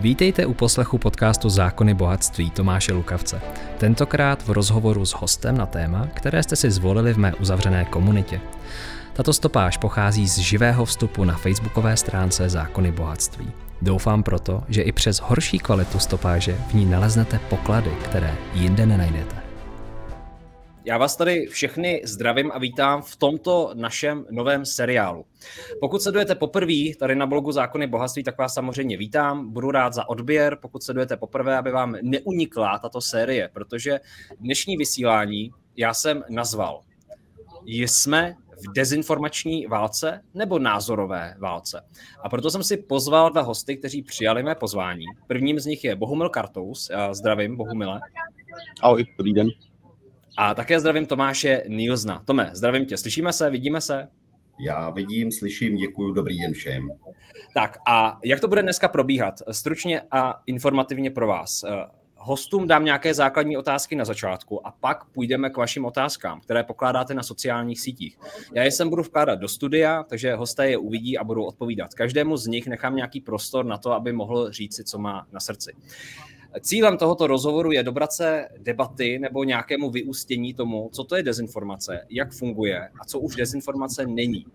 Vítejte u poslechu podcastu Zákony bohatství Tomáše Lukavce. Tentokrát v rozhovoru s hostem na téma, které jste si zvolili v mé uzavřené komunitě. Tato stopáž pochází z živého vstupu na facebookové stránce Zákony bohatství. Doufám proto, že i přes horší kvalitu stopáže v ní naleznete poklady, které jinde nenajdete. Já vás tady všechny zdravím a vítám v tomto našem novém seriálu. Pokud sledujete poprvé tady na blogu Zákony bohatství, tak vás samozřejmě vítám. Budu rád za odběr, pokud sledujete poprvé, aby vám neunikla tato série, protože dnešní vysílání já jsem nazval Jsme v dezinformační válce nebo názorové válce. A proto jsem si pozval dva hosty, kteří přijali mé pozvání. Prvním z nich je Bohumil Kartous. Já zdravím, Bohumile. Ahoj, dobrý den. A také zdravím Tomáše Nilsna. Tome, zdravím tě. Slyšíme se, vidíme se? Já vidím, slyším, děkuji, dobrý den všem. Tak a jak to bude dneska probíhat? Stručně a informativně pro vás. Hostům dám nějaké základní otázky na začátku a pak půjdeme k vašim otázkám, které pokládáte na sociálních sítích. Já je sem budu vkládat do studia, takže hosté je uvidí a budou odpovídat. Každému z nich nechám nějaký prostor na to, aby mohl říct si, co má na srdci. Cílem tohoto rozhovoru je dobrat se debaty nebo nějakému vyústění tomu, co to je dezinformace, jak funguje a co už dezinformace není.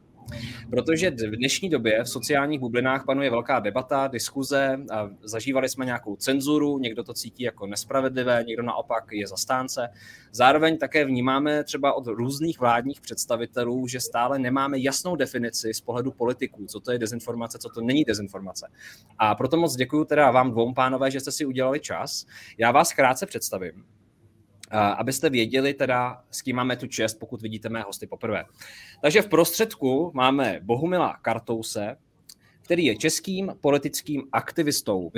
Protože v dnešní době v sociálních bublinách panuje velká debata, diskuze, zažívali jsme nějakou cenzuru, někdo to cítí jako nespravedlivé, někdo naopak je zastánce. Zároveň také vnímáme třeba od různých vládních představitelů, že stále nemáme jasnou definici z pohledu politiků, co to je dezinformace, co to není dezinformace. A proto moc děkuji teda vám dvou pánové, že jste si udělali čas. Já vás krátce představím abyste věděli teda, s kým máme tu čest, pokud vidíte mé hosty poprvé. Takže v prostředku máme Bohumila Kartouse, který je českým politickým aktivistou,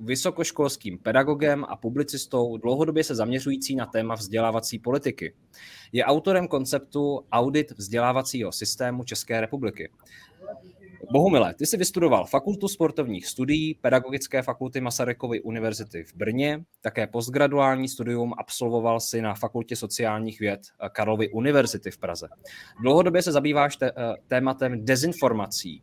vysokoškolským pedagogem a publicistou, dlouhodobě se zaměřující na téma vzdělávací politiky. Je autorem konceptu Audit vzdělávacího systému České republiky. Bohumile, ty jsi vystudoval Fakultu sportovních studií Pedagogické fakulty Masarykovy univerzity v Brně, také postgraduální studium absolvoval si na Fakultě sociálních věd Karlovy univerzity v Praze. Dlouhodobě se zabýváš té, eh, tématem dezinformací,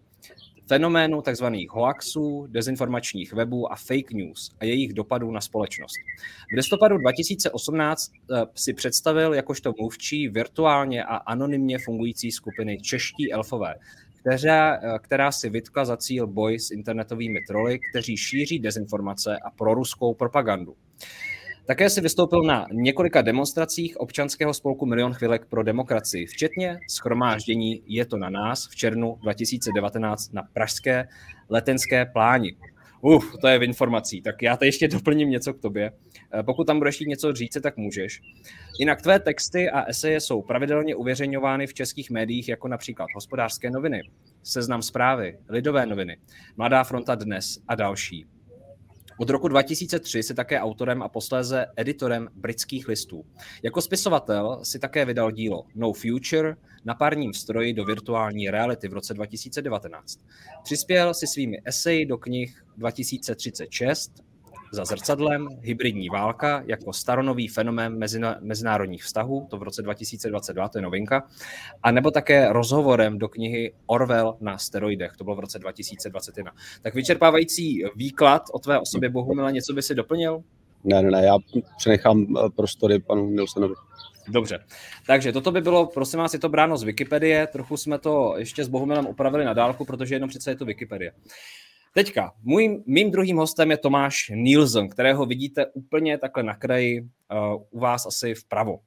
fenoménu tzv. hoaxů, dezinformačních webů a fake news a jejich dopadů na společnost. V listopadu 2018 eh, si představil jakožto mluvčí virtuálně a anonymně fungující skupiny Čeští elfové, která, eh, která si vytkla za cíl boj s internetovými troly, kteří šíří dezinformace a proruskou propagandu. Také si vystoupil na několika demonstracích občanského spolku Milion chvilek pro demokracii, včetně schromáždění Je to na nás v červnu 2019 na pražské letenské pláni. Uf, to je v informací. Tak já tady ještě doplním něco k tobě. Eh, pokud tam budeš něco říct, tak můžeš. Jinak tvé texty a eseje jsou pravidelně uvěřeňovány v českých médiích, jako například hospodářské noviny, seznam zprávy, lidové noviny, Mladá fronta dnes a další. Od roku 2003 si také autorem a posléze editorem britských listů. Jako spisovatel si také vydal dílo No Future na párním stroji do virtuální reality v roce 2019. Přispěl si svými eseji do knih 2036, za zrcadlem, hybridní válka jako staronový fenomén mezinárodních vztahů, to v roce 2022, to je novinka, a nebo také rozhovorem do knihy Orwell na steroidech, to bylo v roce 2021. Tak vyčerpávající výklad o tvé osobě, Bohumila, něco by si doplnil? Ne, ne, ne, já přenechám eh, prostory panu Nilsenovi. Dobře, takže toto by bylo, prosím vás, je to bráno z Wikipedie, trochu jsme to ještě s Bohumilem upravili na dálku, protože jenom přece je to Wikipedie. Teďka, můj, mým druhým hostem je Tomáš Nielsen, kterého vidíte úplně takhle na kraji uh, u vás asi vpravo.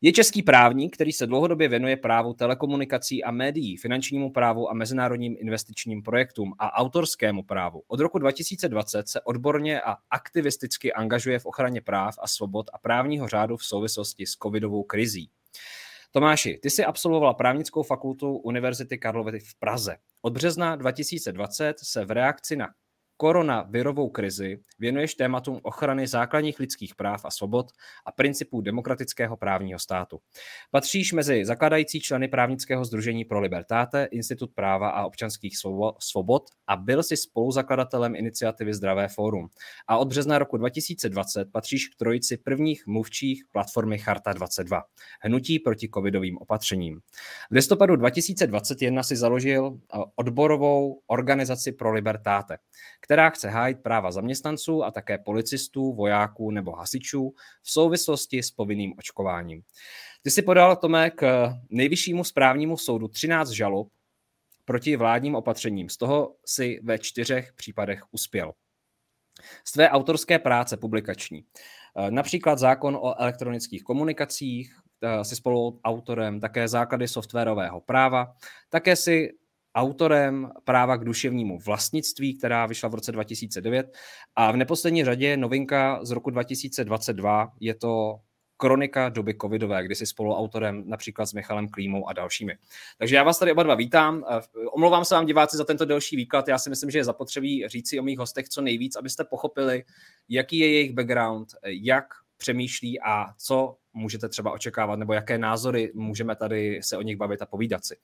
Je český právník, který se dlouhodobě věnuje právu telekomunikací a médií, finančnímu právu a mezinárodním investičním projektům a autorskému právu. Od roku 2020 se odborně a aktivisticky angažuje v ochraně práv a svobod a právního řádu v souvislosti s covidovou krizí. Tomáši, ty jsi absolvovala právnickou fakultu Univerzity Karlovy v Praze. Od března 2020 se v reakci na koronavirovou krizi věnuješ tématům ochrany základních lidských práv a svobod a principů demokratického právního státu. Patříš mezi zakladající členy právnického združení pro Libertáte, Institut práva a občanských svobod a byl si spoluzakladatelem iniciativy Zdravé fórum. A od března roku 2020 patříš k trojici prvních mluvčích platformy Charta 22, hnutí proti covidovým opatřením. V listopadu 2021 si založil odborovou organizaci pro Libertáte, která chce hájit práva zaměstnanců a také policistů, vojáků nebo hasičů v souvislosti s povinným očkováním. Ty si podal, Tome, k nejvyššímu správnímu soudu 13 žalob proti vládním opatřením. Z toho si ve čtyřech případech uspěl. Z tvé autorské práce publikační. Například zákon o elektronických komunikacích, Eh, si spolu autorem také základy softwarového práva, také si autorem práva k duševnímu vlastnictví, která vyšla v roce 2009 a v neposlední řadě novinka z roku 2022 je to kronika doby covidové, kdy si spoluautorem například s Michalem Klímou a dalšími. Takže já vás tady oba dva vítám. Omlouvám se vám diváci za tento delší výklad. Já si myslím, že je zapotřebí říci o mých hostech co nejvíc, abyste pochopili, jaký je jejich background, jak přemýšlí a co můžete třeba očekávat, nebo jaké názory můžeme tady se o nich bavit a povídat si.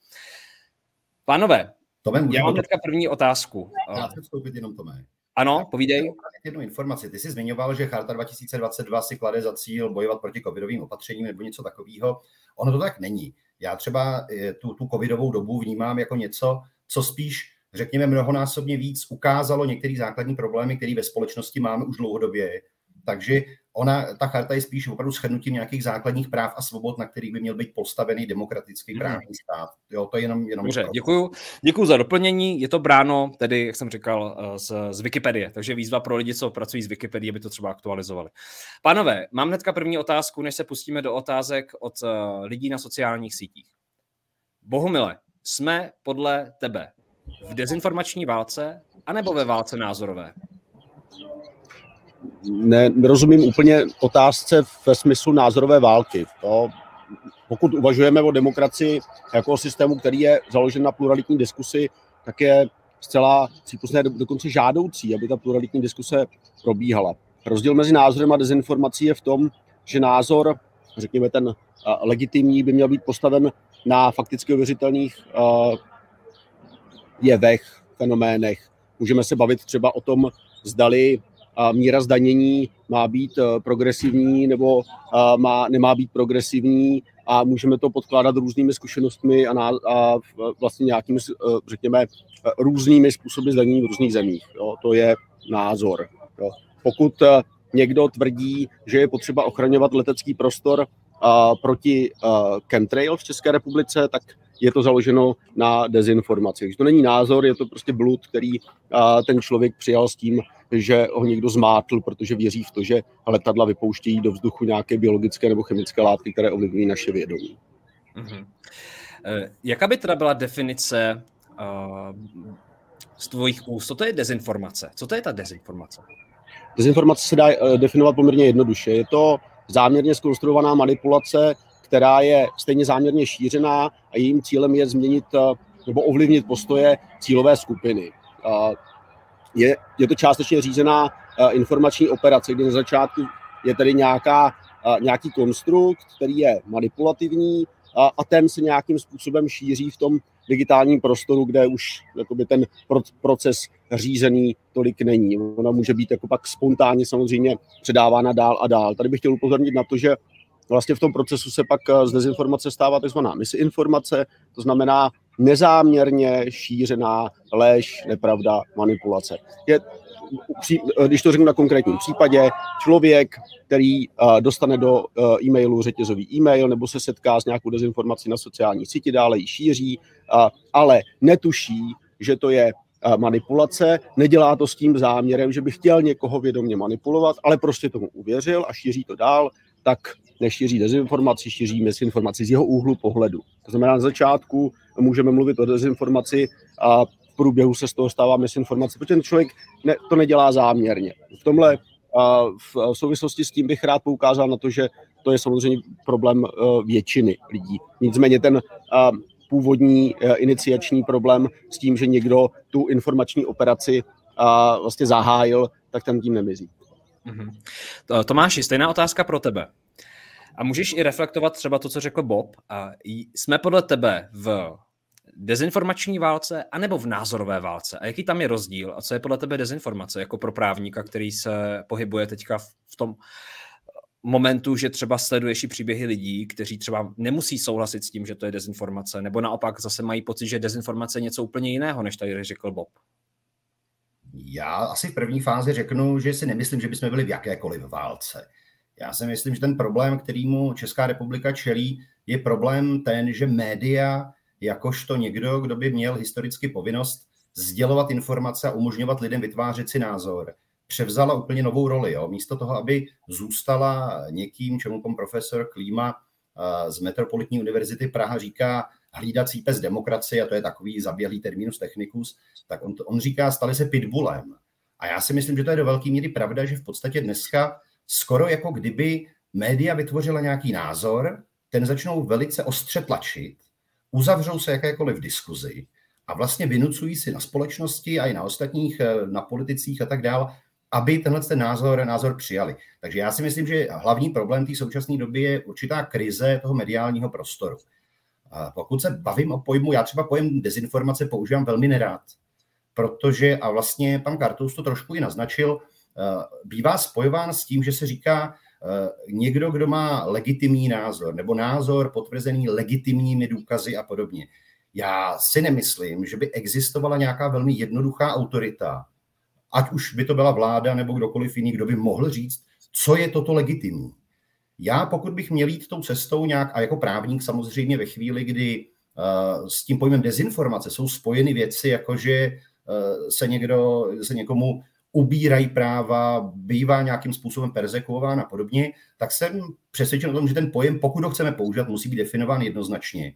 Pánové, Tome, já mám teďka první otázku. Já chci vstoupit jenom Tome. Ano, povídej. Jednu informaci. Ty jsi zmiňoval, že Charta 2022 si klade za cíl bojovat proti covidovým opatřením nebo něco takového. Ono to tak není. Já třeba eh, tu, tu covidovou dobu vnímám jako něco, co spíš, řekněme, mnohonásobně víc ukázalo některé základní problémy, které ve společnosti máme už dlouhodobě. Takže ona, ta charta je spíš opravdu shrnutím nějakých základních práv a svobod, na kterých by měl být postavený demokratický mhm. právní stát. Jo, to je jenom, jenom Dobře, děkuju. děkuju za doplnění. Je to bráno, tedy, jak jsem říkal, eh, z, z Wikipedie, takže výzva pro lidi, co pracují z Wikipedie, aby to třeba aktualizovali. Pánové, mám hnedka první otázku, než se pustíme do otázek od uh, lidí na sociálních sítích. Bohumile, jsme podle tebe v dezinformační válce anebo ve válce názorové? Ne, nerozumím úplně otázce ve smyslu názorové války. To, pokud uvažujeme o demokracii jako o systému, který je založen na pluralitní diskusi, tak je zcela přípustné, dokonce žádoucí, aby ta pluralitní diskuse probíhala. Rozdíl mezi názorem a dezinformací je v tom, že názor, řekněme ten legitimní, by měl být postaven na fakticky ověřitelných jevech, fenoménech. Můžeme se bavit třeba o tom, zdali míra zdanění má být eh, progresivní nebo eh, má, nemá být progresivní a můžeme to podkládat různými zkušenostmi a, na, a vlastně nějakými, eh, řekněme, různými způsoby zdanění v různých zemích. Jo. To je názor. Jo. Pokud někdo tvrdí, že je potřeba ochraňovat letecký prostor proti chemtrail v České republice, tak je to založeno na dezinformaci. Takže to není názor, je to prostě blud, který ten člověk přijal s tím, že ho někdo zmátl, protože věří v to, že letadla vypouštějí do vzduchu nějaké biologické nebo chemické látky, které ovlivňují naše vědomí. Mm-hmm. Jaká by teda byla definice uh, z tvojich úst? Co to je dezinformace? Co to je ta dezinformace? Dezinformace se dá uh, definovat poměrně jednoduše. Je to záměrně skonstruovaná manipulace, která je stejně záměrně šířená a jejím cílem je změnit nebo ovlivnit postoje cílové skupiny je, je to částečně řízená uh, informační operace, kdy na začátku je tady nějaká, nějaký konstrukt, který je manipulativní uh, a ten se nějakým způsobem šíří v tom digitálním prostoru, kde už jakoby, ten proces řízený tolik není. Ona může být jako pak spontánně samozřejmě předávána dál a dál. Tady bych chtěl upozornit na to, že vlastně v tom procesu se pak z dezinformace stává takzvaná misinformace, to znamená nezáměrně šířená lež, nepravda, manipulace. Je, když to řeknu na konkrétním případě, člověk, který dostane do e-mailu řetězový e-mail nebo se setká s nějakou dezinformací na sociální síti, dále ji šíří, ale netuší, že to je manipulace, nedělá to s tím záměrem, že by chtěl někoho vědomě manipulovat, ale prostě tomu uvěřil a šíří to dál, tak nešíří dezinformaci, šíří misinformaci z jeho úhlu pohledu. To znamená, na začátku můžeme mluvit o dezinformaci a v průběhu se z toho stává misinformace, protože ten člověk ne, to nedělá záměrně. V tomhle a v souvislosti s tím bych rád poukázal na to, že to je samozřejmě problém většiny lidí. Nicméně ten původní iniciační problém s tím, že někdo tu informační operaci vlastně zahájil, tak ten tím nemizí. Mm-hmm. Tomáši, stejná otázka pro tebe. A můžeš i reflektovat třeba to, co řekl Bob. Jsme podle tebe v dezinformační válce anebo v názorové válce? A jaký tam je rozdíl? A co je podle tebe dezinformace jako pro právníka, který se pohybuje teďka v tom momentu, že třeba sleduješ i příběhy lidí, kteří třeba nemusí souhlasit s tím, že to je dezinformace, nebo naopak zase mají pocit, že dezinformace je něco úplně jiného, než tady řekl Bob? Já asi v první fázi řeknu, že si nemyslím, že bychom byli v jakékoliv válce. Já si myslím, že ten problém, kterýmu Česká republika čelí, je problém ten, že média, jakožto někdo, kdo by měl historicky povinnost sdělovat informace a umožňovat lidem vytvářet si názor, převzala úplně novou roli. Jo? Místo toho, aby zůstala někým, čemu pan profesor Klíma eh, z Metropolitní univerzity Praha říká hlídací pes demokracie, a to je takový zaběhlý terminus technicus, tak on, on říká, stali se pitbullem. A já si myslím, že to je do velké míry pravda, že v podstatě dneska skoro jako kdyby média vytvořila nějaký názor, ten začnou velice ostře tlačit, uzavřou se jakékoliv diskuzi a vlastně vynucují si na společnosti a i na ostatních, eh, na politicích a tak dále, aby tenhle ten názor, názor přijali. Takže já si myslím, že hlavní problém té současné doby je určitá krize toho mediálního prostoru. A pokud se bavím o pojmu, já třeba pojem dezinformace používám velmi nerád, protože, a vlastně pan Kartous to trošku i naznačil, eh, bývá spojován s tím, že se říká, eh, někdo, kdo má legitimní názor, nebo názor potvrzený legitimními důkazy a podobně. Já si nemyslím, že by existovala nějaká velmi jednoduchá autorita, ať už by to byla vláda nebo kdokoliv jiný, kdo by mohl říct, co je toto legitimní. Já, pokud bych měl jít tou cestou nějak, a jako právník samozřejmě ve chvíli, kdy uh, s tím pojmem dezinformace jsou spojeny věci, jako že uh, se, někdo, se někomu ubírají práva, bývá nějakým způsobem persekuován a podobně, tak jsem přesvědčen o tom, že ten pojem, pokud ho chceme používat, musí být definován jednoznačně.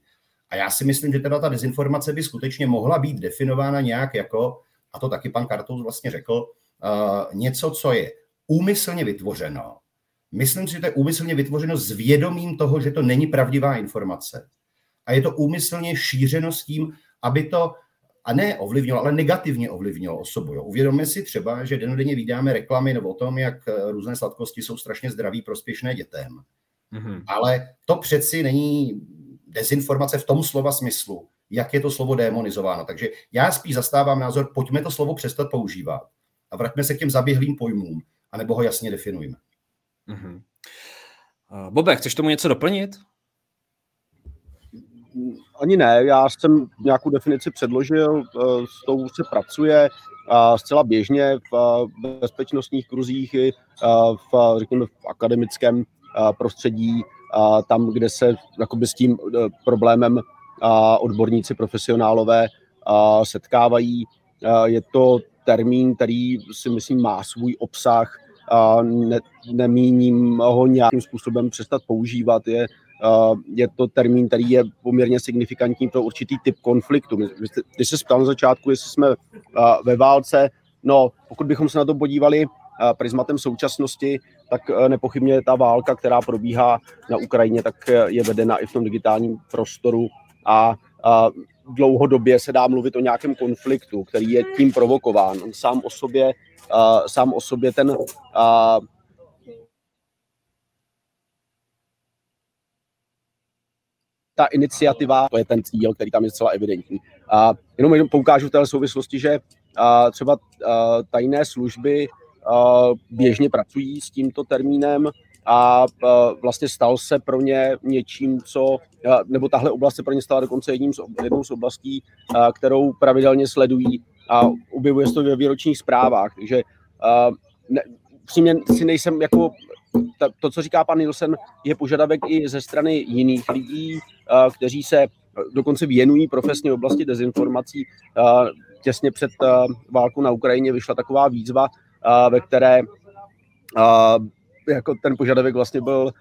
A já si myslím, že teda ta dezinformace by skutečně mohla být definována nějak jako a to taky pan Kartous vlastně řekl, uh, něco, co je úmyslně vytvořeno. Myslím si, že to je úmyslně vytvořeno s vědomím toho, že to není pravdivá informace. A je to úmyslně šířeno s tím, aby to a ne ovlivnilo, ale negativně ovlivnilo osobu. Jo. Uvědomme si třeba, že denodenně vydáme reklamy nebo o tom, jak eh, různé sladkosti jsou strašně zdraví, prospěšné dětem. Mm-hmm. Ale to přeci není dezinformace v tom slova smyslu, jak je to slovo demonizováno. Takže já spíš zastávám názor, pojďme to slovo přestat používat a vraťme se k těm zaběhlým pojmům, anebo ho jasně definujme. Mm-hmm. Uh, Bobe, chceš tomu něco doplnit? Ani ne, já jsem nějakou definici předložil, eh, s tou se pracuje a zcela běžně v bezpečnostních kruzích i v, řekněme, v akademickém prostředí, tam, kde se s tím eh, problémem odborníci, profesionálové setkávají. Je to termín, který si myslím má svůj obsah, ne, nemíním ho nějakým způsobem přestat používat. Je, je to termín, který je poměrně signifikantní pro určitý typ konfliktu. Když se ptal na začátku, jestli jsme ve válce, no pokud bychom se na to podívali prismatem současnosti, tak nepochybně ta válka, která probíhá na Ukrajině, tak je vedena i v tom digitálním prostoru a, a dlouhodobě se dá mluvit o nějakém konfliktu, který je tím provokován. Sám o sobě, a, sám o sobě ten a, ta iniciativa, to je ten cíl, který tam je zcela evidentní. A jenom, jenom poukážu v té souvislosti, že třeba tajné služby běžně pracují s tímto termínem, a vlastně stal se pro ně něčím, co, nebo tahle oblast se pro ně stala dokonce jedním z, jednou z oblastí, kterou pravidelně sledují a objevuje se to ve výročních zprávách. Takže ne, přímě si nejsem jako to, co říká pan Nielsen, je požadavek i ze strany jiných lidí, kteří se dokonce věnují profesně v oblasti dezinformací. Těsně před válkou na Ukrajině vyšla taková výzva, ve které jako ten požadavek vlastně byl,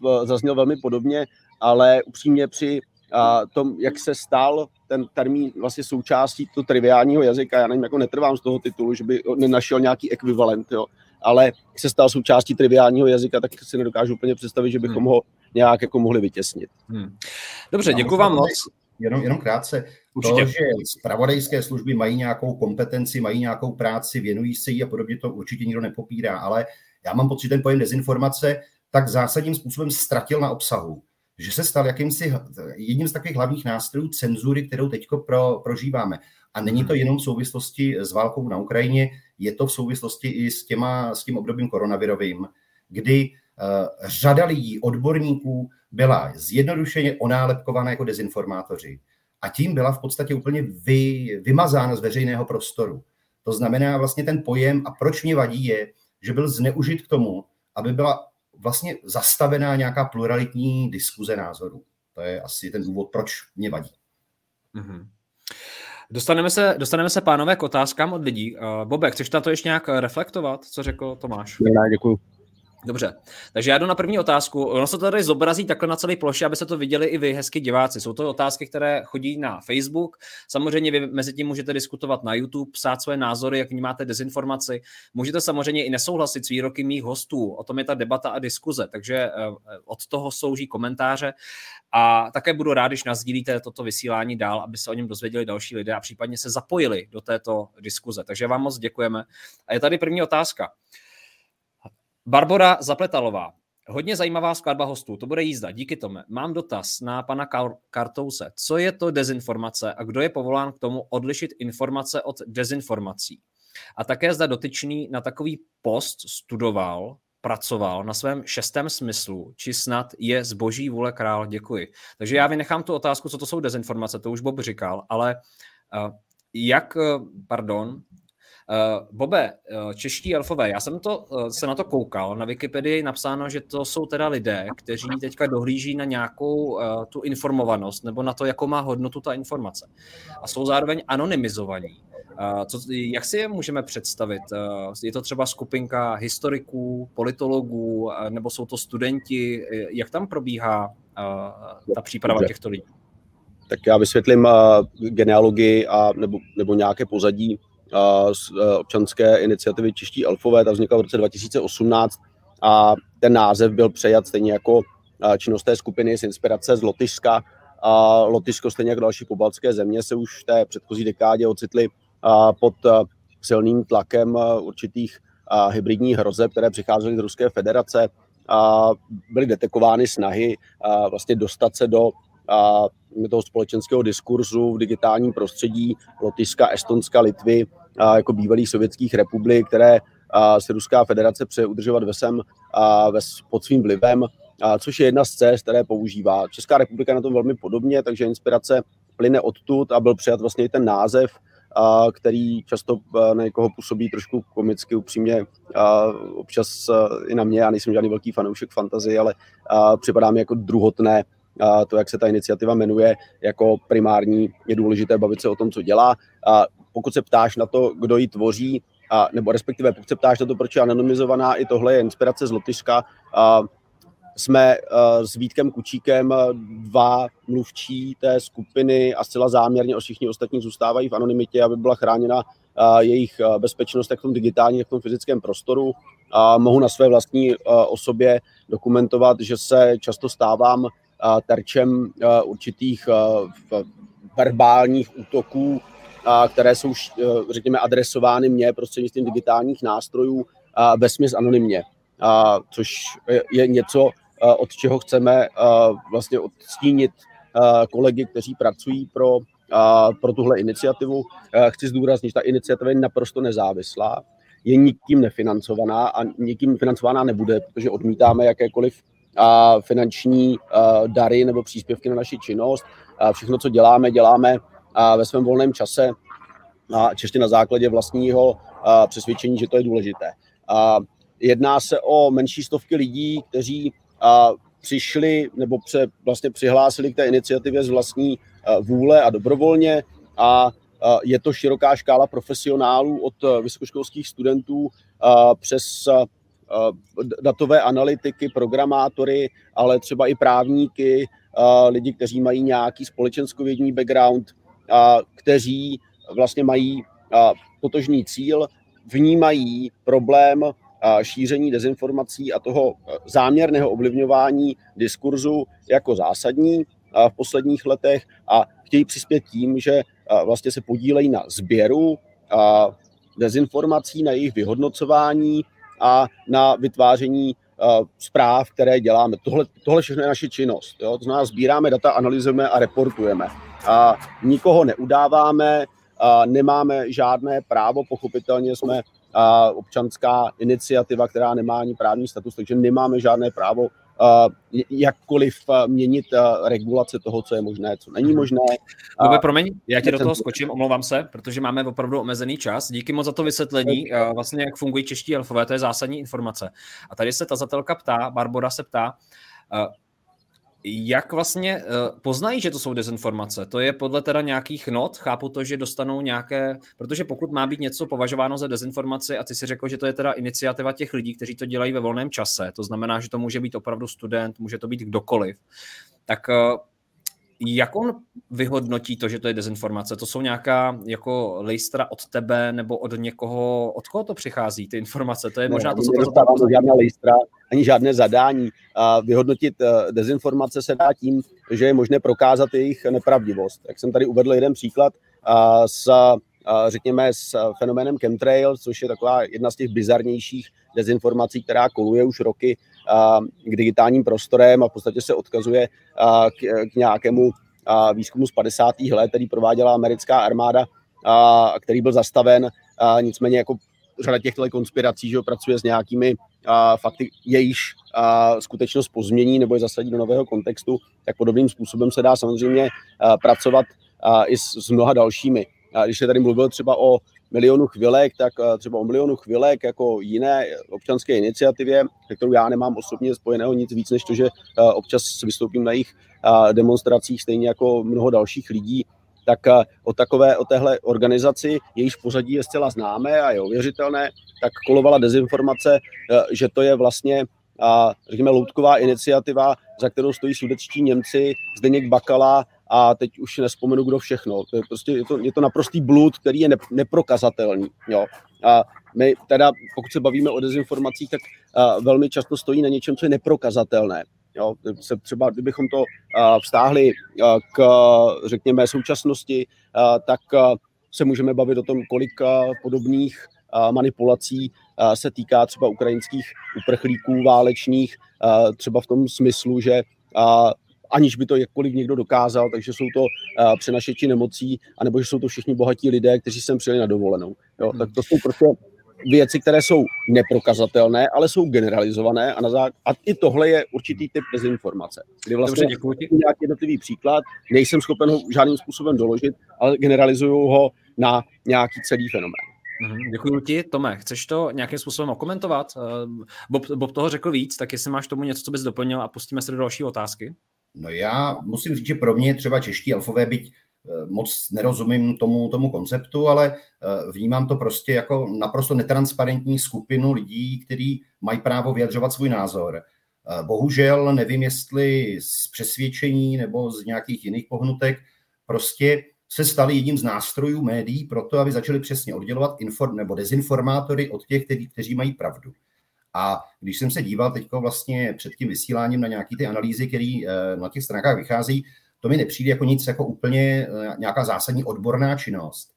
uh, zazněl velmi podobně, ale upřímně při uh, tom, jak se stal ten termín vlastně součástí toho triviálního jazyka, já nevím, jako netrvám z toho titulu, že by nenašel nějaký ekvivalent, jo, ale jak se stal součástí triviálního jazyka, tak si nedokážu úplně představit, že bychom hmm. ho nějak jako mohli vytěsnit. Hmm. Dobře, děkuji vám moc. Jenom, jenom krátce. Určitě. To, že zpravodajské služby mají nějakou kompetenci, mají nějakou práci, věnují se jí a podobně, to určitě nikdo nepopírá, ale já mám pocit, že ten pojem dezinformace tak zásadním způsobem ztratil na obsahu, že se stal jakýmsi jedním z takových hlavních nástrojů cenzury, kterou teď pro, prožíváme. A není to jenom v souvislosti s válkou na Ukrajině, je to v souvislosti i s, těma, s tím obdobím koronavirovým, kdy uh, řada lidí, odborníků byla zjednodušeně onálepkovaná jako dezinformátoři. A tím byla v podstatě úplně vy, vymazána z veřejného prostoru. To znamená vlastně ten pojem a proč mě vadí je, že byl zneužit k tomu, aby byla vlastně zastavená nějaká pluralitní diskuze názorů. To je asi ten důvod, proč mě vadí. Mm-hmm. Dostaneme se, dostaneme se, pánové, k otázkám od lidí. Uh, Bobe, chceš na to ještě nějak reflektovat, co řekl Tomáš? Ne, děkuji. Dobře, takže já jdu na první otázku. Ono se to tady zobrazí takhle na celé ploše, aby se to viděli i vy, hezky diváci. Jsou to otázky, které chodí na Facebook. Samozřejmě vy mezi tím můžete diskutovat na YouTube, psát své názory, jak vnímáte dezinformaci. Můžete samozřejmě i nesouhlasit s výroky mých hostů. O tom je ta debata a diskuze, takže eh, od toho slouží komentáře. A také budu rád, když nazdílíte toto vysílání dál, aby se o něm dozvěděli další lidé a případně se zapojili do této diskuze. Takže vám moc děkujeme. A je tady první otázka. Barbora Zapletalová. Hodně zajímavá skladba hostů, to bude jízda, díky tomu. Mám dotaz na pana Kartouse. Co je to dezinformace a kdo je povolán k tomu odlišit informace od dezinformací? A také zda dotyčný na takový post studoval, pracoval na svém šestém smyslu, či snad je zboží vůle král. Děkuji. Takže já vynechám tu otázku, co to jsou dezinformace, to už Bob říkal, ale uh, jak, pardon, Uh, Bobe, uh, čeští elfové, já jsem to, uh, se na to koukal, na Wikipedii napsáno, že to jsou teda lidé, kteří teďka dohlíží na nějakou uh, tu informovanost nebo na to, jakou má hodnotu ta informace. A jsou zároveň anonymizovaní. Uh, co, jak si je můžeme představit? Uh, je to třeba skupinka historiků, politologů, uh, nebo jsou to studenti? Jak tam probíhá uh, ta příprava Dobře. těchto lidí? Tak já vysvětlím uh, genealogii a nebo, nebo nějaké pozadí z e, občanské iniciativy Čeští elfové, ta vznikla v roce 2018 a ten název byl přejat stejně jako e, činnost té skupiny z inspirace z Lotyšska. A Lotyšsko, stejně jako další pobaltské země, se už v té předchozí dekádě ocitli e, pod silným tlakem určitých hybridních hrozeb, které přicházely z Ruské federace. A byly detekovány snahy vlastně dostat se do toho společenského diskurzu v digitálním prostředí Lotyšska, Estonska, Litvy jako bývalých sovětských republik, které se Ruská federace přeje udržovat ve sem, ve, pod svým vlivem, což je jedna z cest, které používá. Česká republika na tom velmi podobně, takže inspirace plyne odtud a byl přijat vlastně i ten název, který často na někoho působí trošku komicky, upřímně, občas i na mě, já nejsem žádný velký fanoušek fantazy, ale připadá mi jako druhotné to, jak se ta iniciativa jmenuje, jako primární je důležité bavit se o tom, co dělá. A pokud se ptáš na to, kdo ji tvoří, a, nebo respektive pokud se ptáš na to, proč je anonymizovaná, i tohle je inspirace z Lotyšska. A, jsme uh, s Vítkem Kučíkem dva mluvčí té skupiny a zcela záměrně všichni ostatní zůstávají v anonymitě, aby byla chráněna uh, jejich bezpečnost jak v tom digitálním, jak v tom fyzickém prostoru. A mohu na své vlastní osobě dokumentovat, že se často stávám terčem určitých verbálních útoků, které jsou, řekněme, adresovány mně prostřednictvím digitálních nástrojů ve smysl anonymně, což je něco, od čeho chceme vlastně odstínit kolegy, kteří pracují pro, pro tuhle iniciativu. Chci zdůraznit, že ta iniciativa je naprosto nezávislá, je nikým nefinancovaná a nikým financovaná nebude, protože odmítáme jakékoliv a finanční dary nebo příspěvky na naši činnost. A všechno, co děláme, děláme ve svém volném čase a čeště na základě vlastního přesvědčení, že to je důležité. A jedná se o menší stovky lidí, kteří přišli nebo pře, vlastně přihlásili k té iniciativě z vlastní vůle a dobrovolně a je to široká škála profesionálů od vysokoškolských studentů přes datové analytiky, programátory, ale třeba i právníky, lidi, kteří mají nějaký společenskovědní background, kteří vlastně mají totožný cíl, vnímají problém šíření dezinformací a toho záměrného ovlivňování diskurzu jako zásadní v posledních letech a chtějí přispět tím, že vlastně se podílejí na sběru dezinformací, na jejich vyhodnocování a na vytváření zpráv, které děláme. Tohle, tohle všechno je naše činnost. Jo? To znamená, sbíráme data, analyzujeme a reportujeme. A nikoho neudáváme, a nemáme žádné právo, pochopitelně jsme a občanská iniciativa, která nemá ani právní status, takže nemáme žádné právo jakkoliv měnit regulace toho, co je možné, co není možné. Lube, promiň, já tě do toho skočím, omlouvám se, protože máme opravdu omezený čas. Díky moc za to vysvětlení, vlastně jak fungují čeští elfové, to je zásadní informace. A tady se ta zatelka ptá, Barbara se ptá, jak vlastně uh, poznají, že to jsou dezinformace? To je podle teda nějakých not? Chápu to, že dostanou nějaké, protože pokud má být něco považováno za dezinformaci a ty si řekl, že to je teda iniciativa těch lidí, kteří to dělají ve volném čase, to znamená, že to může být opravdu student, může to být kdokoliv, tak uh, jak on vyhodnotí to, že to je dezinformace? To jsou nějaká jako lejstra od tebe nebo od někoho, od koho to přichází, ty informace? To je možná ne, to, co to žádná lejstra, ani žádné zadání. A vyhodnotit eh, dezinformace se dá tím, že je možné prokázat jejich nepravdivost. Jak jsem tady uvedl jeden příklad s řekněme s fenoménem chemtrail, což je taková jedna z těch bizarnějších dezinformací, která koluje už roky k digitálním prostorem a v podstatě se odkazuje k, k nějakému výzkumu z 50. let, který prováděla americká armáda, který byl zastaven. Nicméně jako řada těchto konspirací, že pracuje s nějakými fakty, jejíž skutečnost pozmění nebo je zasadí do nového kontextu, tak podobným způsobem se dá samozřejmě pracovat i s mnoha dalšími. A když se tady mluvil třeba o milionu chvilek, tak eh, třeba o milionu chvilek jako jiné občanské iniciativě, kterou já nemám osobně spojeného nic víc, než to, že eh, občas vystoupím na jejich eh, demonstracích, stejně jako mnoho dalších lidí, tak o takové, o téhle organizaci, jejíž pořadí je zcela známé a je ověřitelné, tak kolovala dezinformace, že to je vlastně řekněme, loutková iniciativa, za kterou stojí sudečtí Němci, Zdeněk Bakala a teď už nespomenu, kdo všechno. To je prostě je to, je to naprostý blud, který je ne, neprokazatelný. Jo. A my teda, pokud se bavíme o dezinformacích, tak uh, velmi často stojí na něčem, co je neprokazatelné. Jo, se třeba, kdybychom to uh, vztáhli uh, k, řekněme, současnosti, uh, tak uh, se můžeme bavit o tom, kolik uh, podobných uh, manipulací uh, se týká třeba ukrajinských uprchlíků válečných, uh, třeba v tom smyslu, že uh, aniž by to jakkoliv někdo dokázal, takže jsou to uh, přenašeči nemocí, anebo že jsou to všichni bohatí lidé, kteří sem přijeli na dovolenou. Jo? Tak to jsou prostě věci, které jsou neprokazatelné, ale jsou generalizované a, na zá... a i tohle je určitý typ dezinformace. Kdy vlastně Dobře, nějaký jednotlivý příklad, nejsem schopen ho žádným způsobem doložit, ale generalizuju ho na nějaký celý fenomén. Mhm, děkuji ti, Tome. Chceš to nějakým způsobem okomentovat? Eh, Bob, Bob toho řekl víc, tak jestli máš tomu něco, co bys doplnil a pustíme se do další otázky. No já musím říct, že pro mě třeba čeští alfové, byť eh, moc nerozumím tomu, tomu konceptu, ale eh, vnímám to prostě jako naprosto netransparentní skupinu lidí, kteří mají právo vyjadřovat svůj názor. Eh, bohužel nevím, jestli z přesvědčení nebo z nějakých jiných pohnutek prostě se stali jedním z nástrojů médií pro to, aby začali přesně oddělovat inform, nebo dezinformátory od těch, kteří, kteří mají pravdu. A když jsem se díval teď vlastně před tím vysíláním na nějaké ty analýzy, které eh, na těch stránkách vychází, to mi nepřijde jako nic jako úplně eh, nějaká zásadní odborná činnost.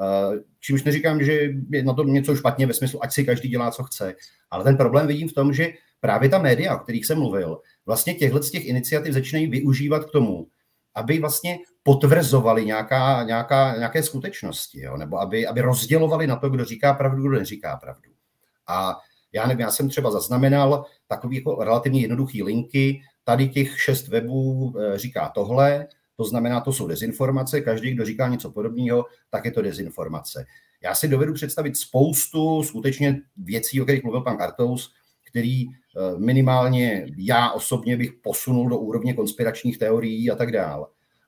Eh, čímž neříkám, že je na tom něco špatně ve smyslu, ať si každý dělá, co chce. Ale ten problém vidím v tom, že právě ta média, o kterých jsem mluvil, vlastně těchto z těch iniciativ začínají využívat k tomu, aby vlastně potvrzovali nějaká, nějaká, nějaké skutečnosti, jo? nebo aby, aby rozdělovali na to, kdo říká pravdu, kdo neříká pravdu. A já nevím, já jsem třeba zaznamenal takový jako relativně jednoduchý linky, tady těch šest webů eh, říká tohle, to znamená, to jsou dezinformace, každý, kdo říká něco podobného, tak je to dezinformace. Já si dovedu představit spoustu skutečně věcí, o kterých mluvil pan Kartous, který eh, minimálně já osobně bych posunul do úrovně konspiračních teorií a tak dále.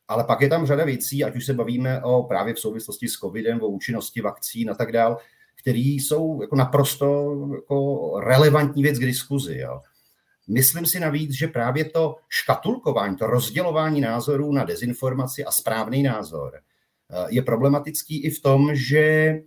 Ale pak je tam řada věcí, ať už se bavíme o právě v souvislosti s covidem, o účinnosti vakcín a tak dále, které jsou jako naprosto jako relevantní věc k diskuzi. Jo. Myslím si navíc, že právě to škatulkování, to rozdělování názorů na dezinformaci a správný názor eh, je problematický i v tom, že, eh,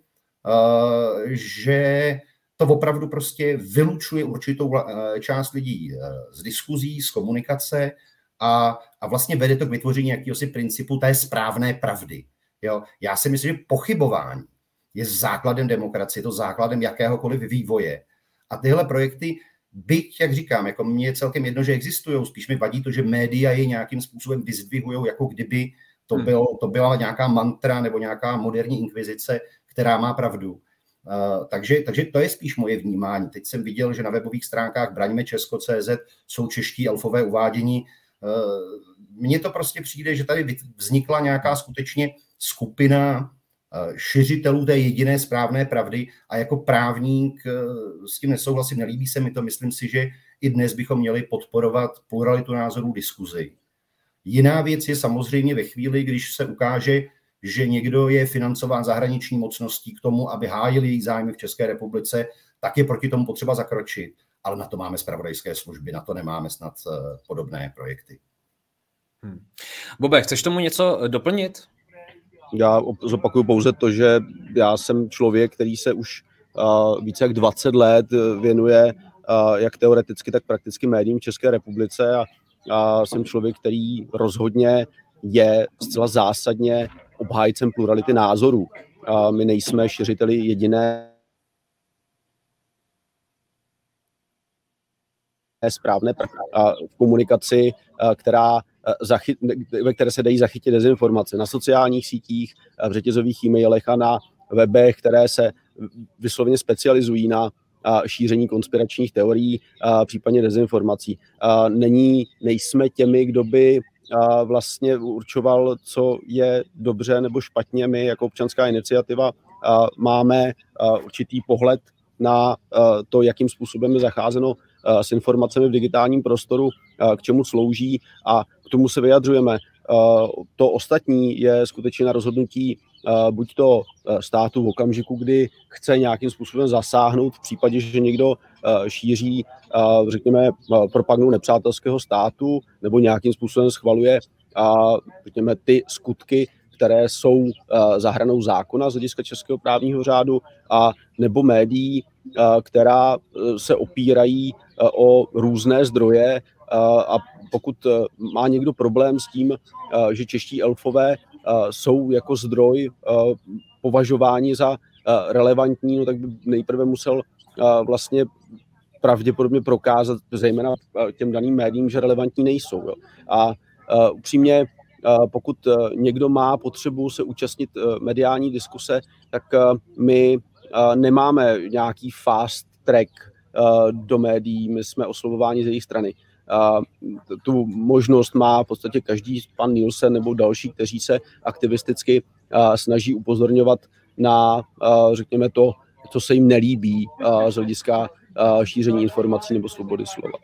že to opravdu prostě vylučuje určitou eh, část lidí z diskuzí, z komunikace a, a vlastně vede to k vytvoření jakého si principu té správné pravdy. Jo? Já si myslím, že pochybování je základem demokracie, je to základem jakéhokoliv vývoje. A tyhle projekty, byť, jak říkám, jako mně je celkem jedno, že existují, spíš mi vadí to, že média je nějakým způsobem vyzdvihují, jako kdyby to, hmm. bylo, to byla nějaká mantra nebo nějaká moderní inkvizice, která má pravdu. takže, takže to je spíš moje vnímání. Teď jsem viděl, že na webových stránkách Braňme Česko.cz jsou čeští elfové uvádění. Mně to prostě přijde, že tady vznikla nějaká skutečně skupina šiřitelů té jediné správné pravdy a jako právník s tím nesouhlasím, nelíbí se mi to, myslím si, že i dnes bychom měli podporovat pluralitu názorů diskuzi. Jiná věc je samozřejmě ve chvíli, když se ukáže, že někdo je financován zahraniční mocností k tomu, aby hájil její zájmy v České republice, tak je proti tomu potřeba zakročit. Ale na to máme spravodajské služby, na to nemáme snad eh, podobné projekty. Hmm. Bobe, chceš tomu něco eh, doplnit? Já zopakuju pouze to, že já jsem člověk, který se už více jak 20 let věnuje jak teoreticky, tak prakticky médiím v České republice a, a jsem člověk, který rozhodně je zcela zásadně obhájcem plurality názorů. A my nejsme šiřiteli jediné správné v komunikaci, která zachyt, ve které se dají zachytit dezinformace na sociálních sítích, v řetězových e-mailech a na webech, které se vyslovně specializují na šíření konspiračních teorií, případně dezinformací. Není, nejsme těmi, kdo by vlastně určoval, co je dobře nebo špatně. My jako občanská iniciativa máme určitý pohled na to, jakým způsobem je zacházeno s informacemi v digitálním prostoru, k čemu slouží a tomu se vyjadřujeme. To ostatní je skutečně na rozhodnutí buď to státu v okamžiku, kdy chce nějakým způsobem zasáhnout v případě, že někdo šíří, řekněme, propagnu nepřátelského státu nebo nějakým způsobem schvaluje, řekněme, ty skutky, které jsou za hranou zákona z hlediska českého právního řádu a nebo médií, která se opírají o různé zdroje a pokud má někdo problém s tím, že čeští elfové jsou jako zdroj považováni za relevantní, no tak by nejprve musel vlastně pravděpodobně prokázat, zejména těm daným médiím, že relevantní nejsou. Jo. A upřímně, pokud někdo má potřebu se účastnit mediální diskuse, tak my nemáme nějaký fast track do médií, my jsme oslovováni z jejich strany tu možnost má v podstatě každý pan Nielsen nebo další, kteří se aktivisticky snaží upozorňovat na, řekněme to, co se jim nelíbí z hlediska šíření informací nebo svobody slova.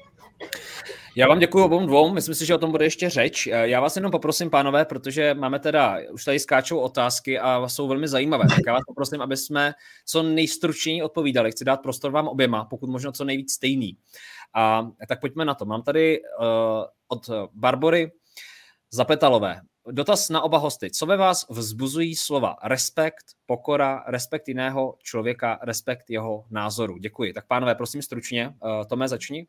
Já vám děkuji obou dvou, myslím si, že o tom bude ještě řeč. Já vás jenom poprosím, pánové, protože máme teda, už tady skáčou otázky a jsou velmi zajímavé, tak já vás poprosím, aby jsme co nejstručněji odpovídali. Chci dát prostor vám oběma, pokud možno co nejvíc stejný. A tak pojďme na to. Mám tady uh, od Barbory Zapetalové. Dotaz na oba hosty. Co ve vás vzbuzují slova respekt, pokora, respekt jiného člověka, respekt jeho názoru? Děkuji. Tak pánové, prosím stručně. Uh, Tome, začni.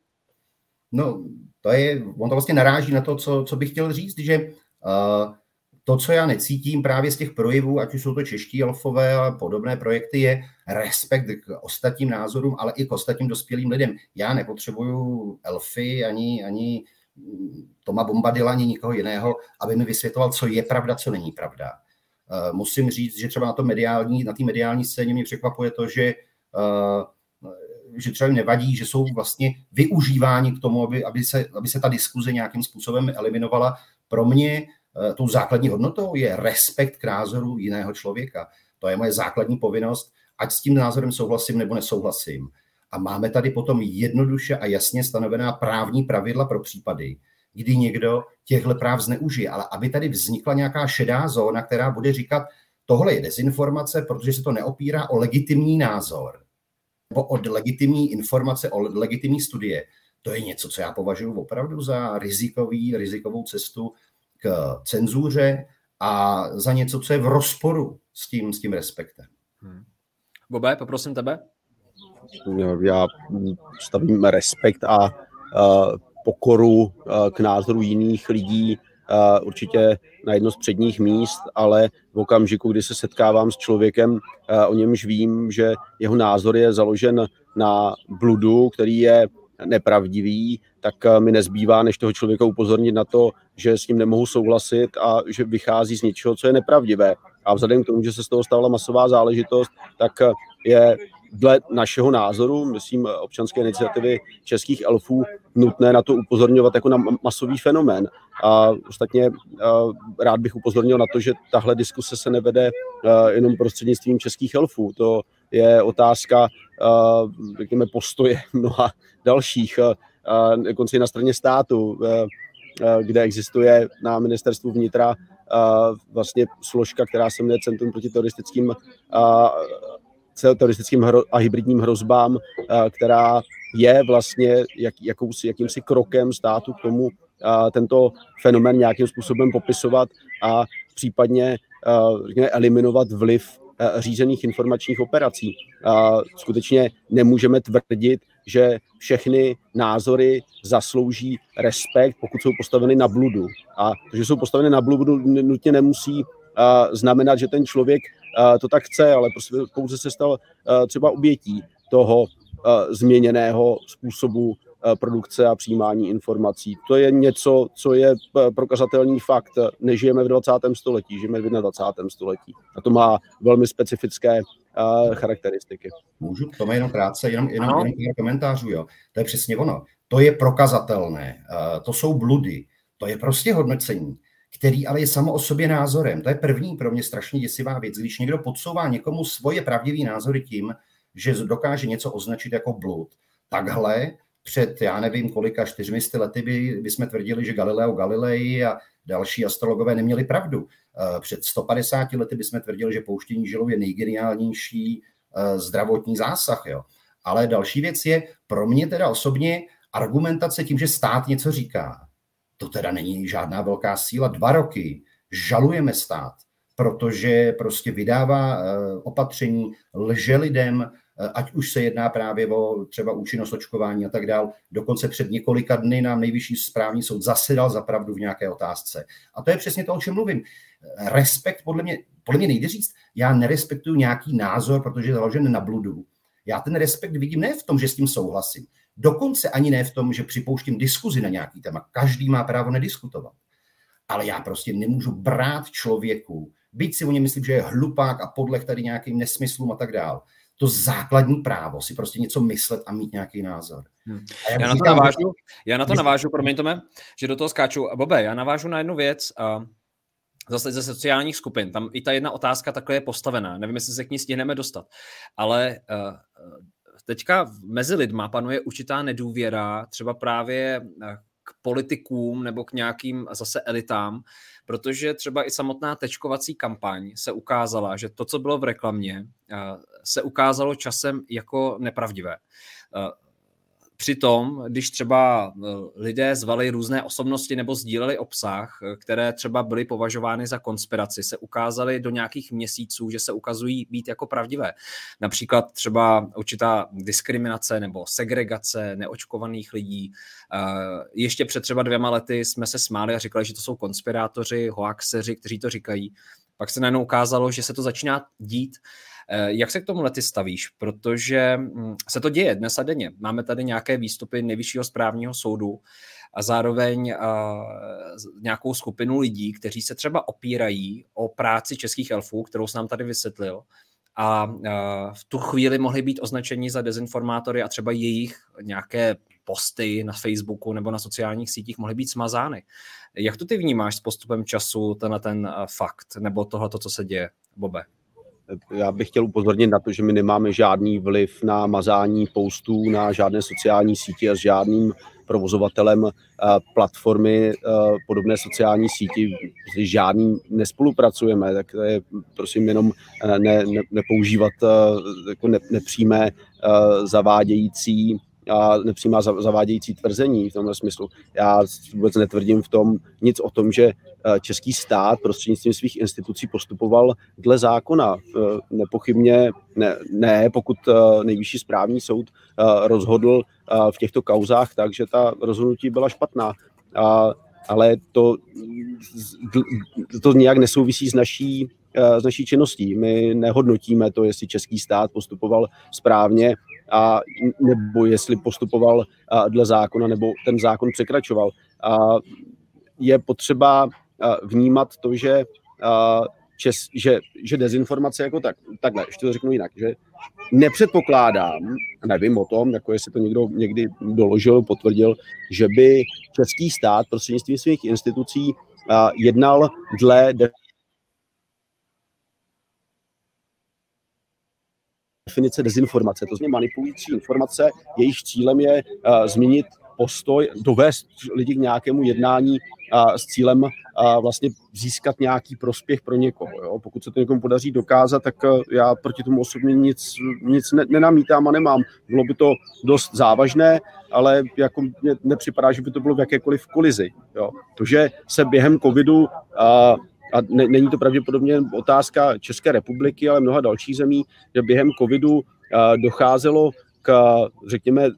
No, to je, on to vlastně naráží na to, co, co bych chtěl říct, že uh, to, co já necítím právě z těch projevů, ať už jsou to čeští elfové a podobné projekty, je respekt k ostatním názorům, ale i k ostatním dospělým lidem. Já nepotřebuju elfy ani, ani Toma Bombadila, ani nikoho jiného, aby mi vysvětloval, co je pravda, co není pravda. Uh, musím říct, že třeba na té mediální, na mediální scéně mě překvapuje to, že uh, že třeba jim nevadí, že jsou vlastně využíváni k tomu, aby, aby, se, aby se ta diskuze nějakým způsobem eliminovala. Pro mě Eh, tou základní hodnotou je respekt k názoru jiného člověka. To je moje základní povinnost, ať s tím názorem souhlasím nebo nesouhlasím. A máme tady potom jednoduše a jasně stanovená právní pravidla pro případy, kdy někdo těchto práv zneužije. Ale aby tady vznikla nějaká šedá zóna, která bude říkat, tohle je dezinformace, protože se to neopírá o legitimní názor nebo o legitimní informace, o legitimní studie, to je něco, co já považuji opravdu za rizikový, rizikovou cestu k cenzuře a za něco, co je v rozporu s tím, s tím respektem. Hmm. Bobe, poprosím tebe. Já stavím respekt a pokoru k názoru jiných lidí určitě na jedno z předních míst, ale v okamžiku, kdy se setkávám s člověkem, o němž vím, že jeho názor je založen na bludu, který je nepravdivý, tak eh, mi nezbývá, než toho člověka upozornit na to, že s ním nemohu souhlasit a že vychází z něčeho, co je nepravdivé. A vzhledem k tomu, že se z toho stala masová záležitost, tak eh, je dle našeho názoru, myslím občanské iniciativy českých elfů, nutné na to upozorňovat jako na masový fenomén. A ostatně rád bych upozornil na to, že tahle diskuse se nevede jenom prostřednictvím českých elfů. To je otázka, řekněme, postoje mnoha dalších, dokonce na straně státu, kde existuje na ministerstvu vnitra vlastně složka, která se jmenuje Centrum proti teroristickým teroristickým a hybridním hrozbám, která je vlastně jak, jakousi, jakýmsi krokem státu k tomu tento fenomén nějakým způsobem popisovat a případně eliminovat vliv řízených informačních operací. Skutečně nemůžeme tvrdit, že všechny názory zaslouží respekt, pokud jsou postaveny na bludu. A to, že jsou postaveny na bludu, nutně nemusí znamenat, že ten člověk to tak chce, ale prostě pouze se stal třeba obětí toho změněného způsobu produkce a přijímání informací. To je něco, co je prokazatelný fakt. Nežijeme v 20. století, žijeme v 21. století. A to má velmi specifické charakteristiky. Můžu k tomu jenom krátce, jenom, jenom, jenom pár komentářů. Jo. To je přesně ono. To je prokazatelné. To jsou bludy. To je prostě hodnocení který ale je samo o sobě názorem. To je první pro mě strašně děsivá věc, když někdo podsouvá někomu svoje pravdivý názory tím, že dokáže něco označit jako blud. Takhle před, já nevím, kolika čtyřmi lety by, by jsme tvrdili, že Galileo Galilei a další astrologové neměli pravdu. Eh, před 150 lety bychom tvrdili, že pouštění žilou je nejgeniálnější eh, zdravotní zásah. Jo. Ale další věc je pro mě teda osobně argumentace tím, že stát něco říká to teda není žádná velká síla. Dva roky žalujeme stát, protože prostě vydává eh, opatření, lže lidem, eh, ať už se jedná právě o třeba účinnost očkování a tak dál. Dokonce před několika dny nám nejvyšší správní soud zasedal za pravdu v nějaké otázce. A to je přesně to, o čem mluvím. Respekt podle mě, podle mě nejde říct, já nerespektuju nějaký názor, protože je založen na bludu. Já ten respekt vidím ne v tom, že s tím souhlasím, Dokonce ani ne v tom, že připouštím diskuzi na nějaký téma. Každý má právo nediskutovat. Ale já prostě nemůžu brát člověku, byť si o něm myslím, že je hlupák a podleh tady nějakým nesmyslům a tak dál. To základní právo si prostě něco myslet a mít nějaký názor. Hmm. Já, já, na to navážu, já na to navážu, promiň Tome, že do toho skáču. Bobe, já navážu na jednu věc. A zase ze sociálních skupin. Tam i ta jedna otázka takhle je postavená. Nevím, jestli se k ní stihneme dostat. Ale uh, teďka mezi lidma panuje určitá nedůvěra, třeba právě eh, k politikům nebo k nějakým zase elitám, protože třeba i samotná tečkovací kampaň se ukázala, že to, co bylo v reklamě, eh, se ukázalo časem jako nepravdivé. Přitom, když třeba eh, lidé zvali různé osobnosti nebo sdíleli obsah, eh, které třeba byly považovány za konspiraci, se ukázaly do nějakých měsíců, že se ukazují být jako pravdivé. Například třeba určitá diskriminace nebo segregace neočkovaných lidí. Eh, ještě před třeba dvěma lety jsme se smáli a říkali, že to jsou konspirátoři, hoaxeři, kteří to říkají. Pak se najednou ukázalo, že se to začíná dít jak se k tomu lety stavíš? Protože hm, se to děje dnes a denně. Máme tady nějaké výstupy nejvyššího správního soudu a zároveň uh, nějakou skupinu lidí, kteří se třeba opírají o práci českých elfů, kterou jsem nám tady vysvětlil, a uh, v tu chvíli mohli být označeni za dezinformátory a třeba jejich nějaké posty na Facebooku nebo na sociálních sítích mohly být smazány. Jak to ty vnímáš s postupem času, tenhle ten fakt, nebo tohle, co se děje, Bobe? Já bych chtěl upozornit na to, že my nemáme žádný vliv na mazání postů na žádné sociální sítě a s žádným provozovatelem eh, platformy eh, podobné sociální síti s žádným nespolupracujeme, tak to je prosím jenom eh, ne, ne, nepoužívat jako ne, nepřímé zavádějící a nepřijímá zavádějící tvrzení v tomhle smyslu. Já vůbec netvrdím v tom nic o tom, že eh, český stát prostřednictvím svých institucí postupoval dle zákona. Eh, nepochybně ne, ne pokud eh, nejvyšší správní soud rozhodl v těchto kauzách tak, že ta rozhodnutí byla špatná. A, ale to, to nějak nesouvisí s naší s naší činností. My nehodnotíme to, jestli český stát postupoval správně a nebo jestli postupoval dle zákona, nebo ten zákon překračoval. A je potřeba vnímat to, že, čes, že, že dezinformace jako tak, takhle, ještě to řeknu jinak, že nepředpokládám, nevím o tom, jako jestli to někdo někdy doložil, potvrdil, že by český stát prostřednictvím svých institucí jednal dle definice dezinformace, to znamená manipulující informace, jejíž cílem je uh, změnit postoj, dovést lidi k nějakému jednání uh, s cílem uh, vlastně získat nějaký prospěch pro někoho. Jo? Pokud se to někomu podaří dokázat, tak uh, já proti tomu osobně nic, nic ne, nenamítám a nemám. Bylo by to dost závažné, ale jako mně nepřipadá, že by to bylo v jakékoliv kolizi. Jo? To, že se během covidu uh, a ne, není to pravděpodobně otázka České republiky, ale mnoha dalších zemí, že během covidu uh, docházelo k, řekněme,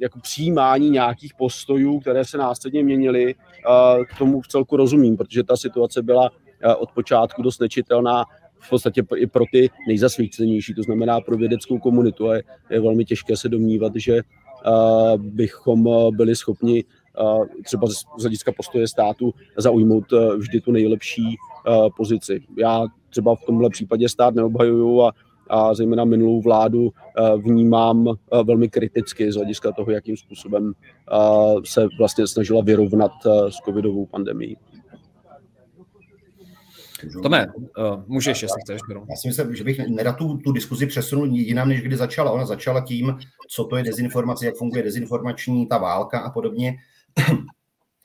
jako přijímání nějakých postojů, které se následně měnily, uh, k tomu v celku rozumím, protože ta situace byla uh, od počátku dost nečitelná v podstatě i pro ty nejzasvícenější, to znamená pro vědeckou komunitu. A je, je velmi těžké se domnívat, že bychom byli schopni třeba z hlediska postoje státu zaujmout vždy tu nejlepší pozici. Já třeba v tomhle případě stát neobhajuju a, a zejména minulou vládu vnímám velmi kriticky z hlediska toho, jakým způsobem se vlastně snažila vyrovnat s covidovou pandemí. Tome, můžeš, jestli chceš. Já si myslím, že bych nerad tu, tu diskuzi přesunul jinam, než kdy začala. Ona začala tím, co to je dezinformace, jak funguje dezinformační ta válka a podobně.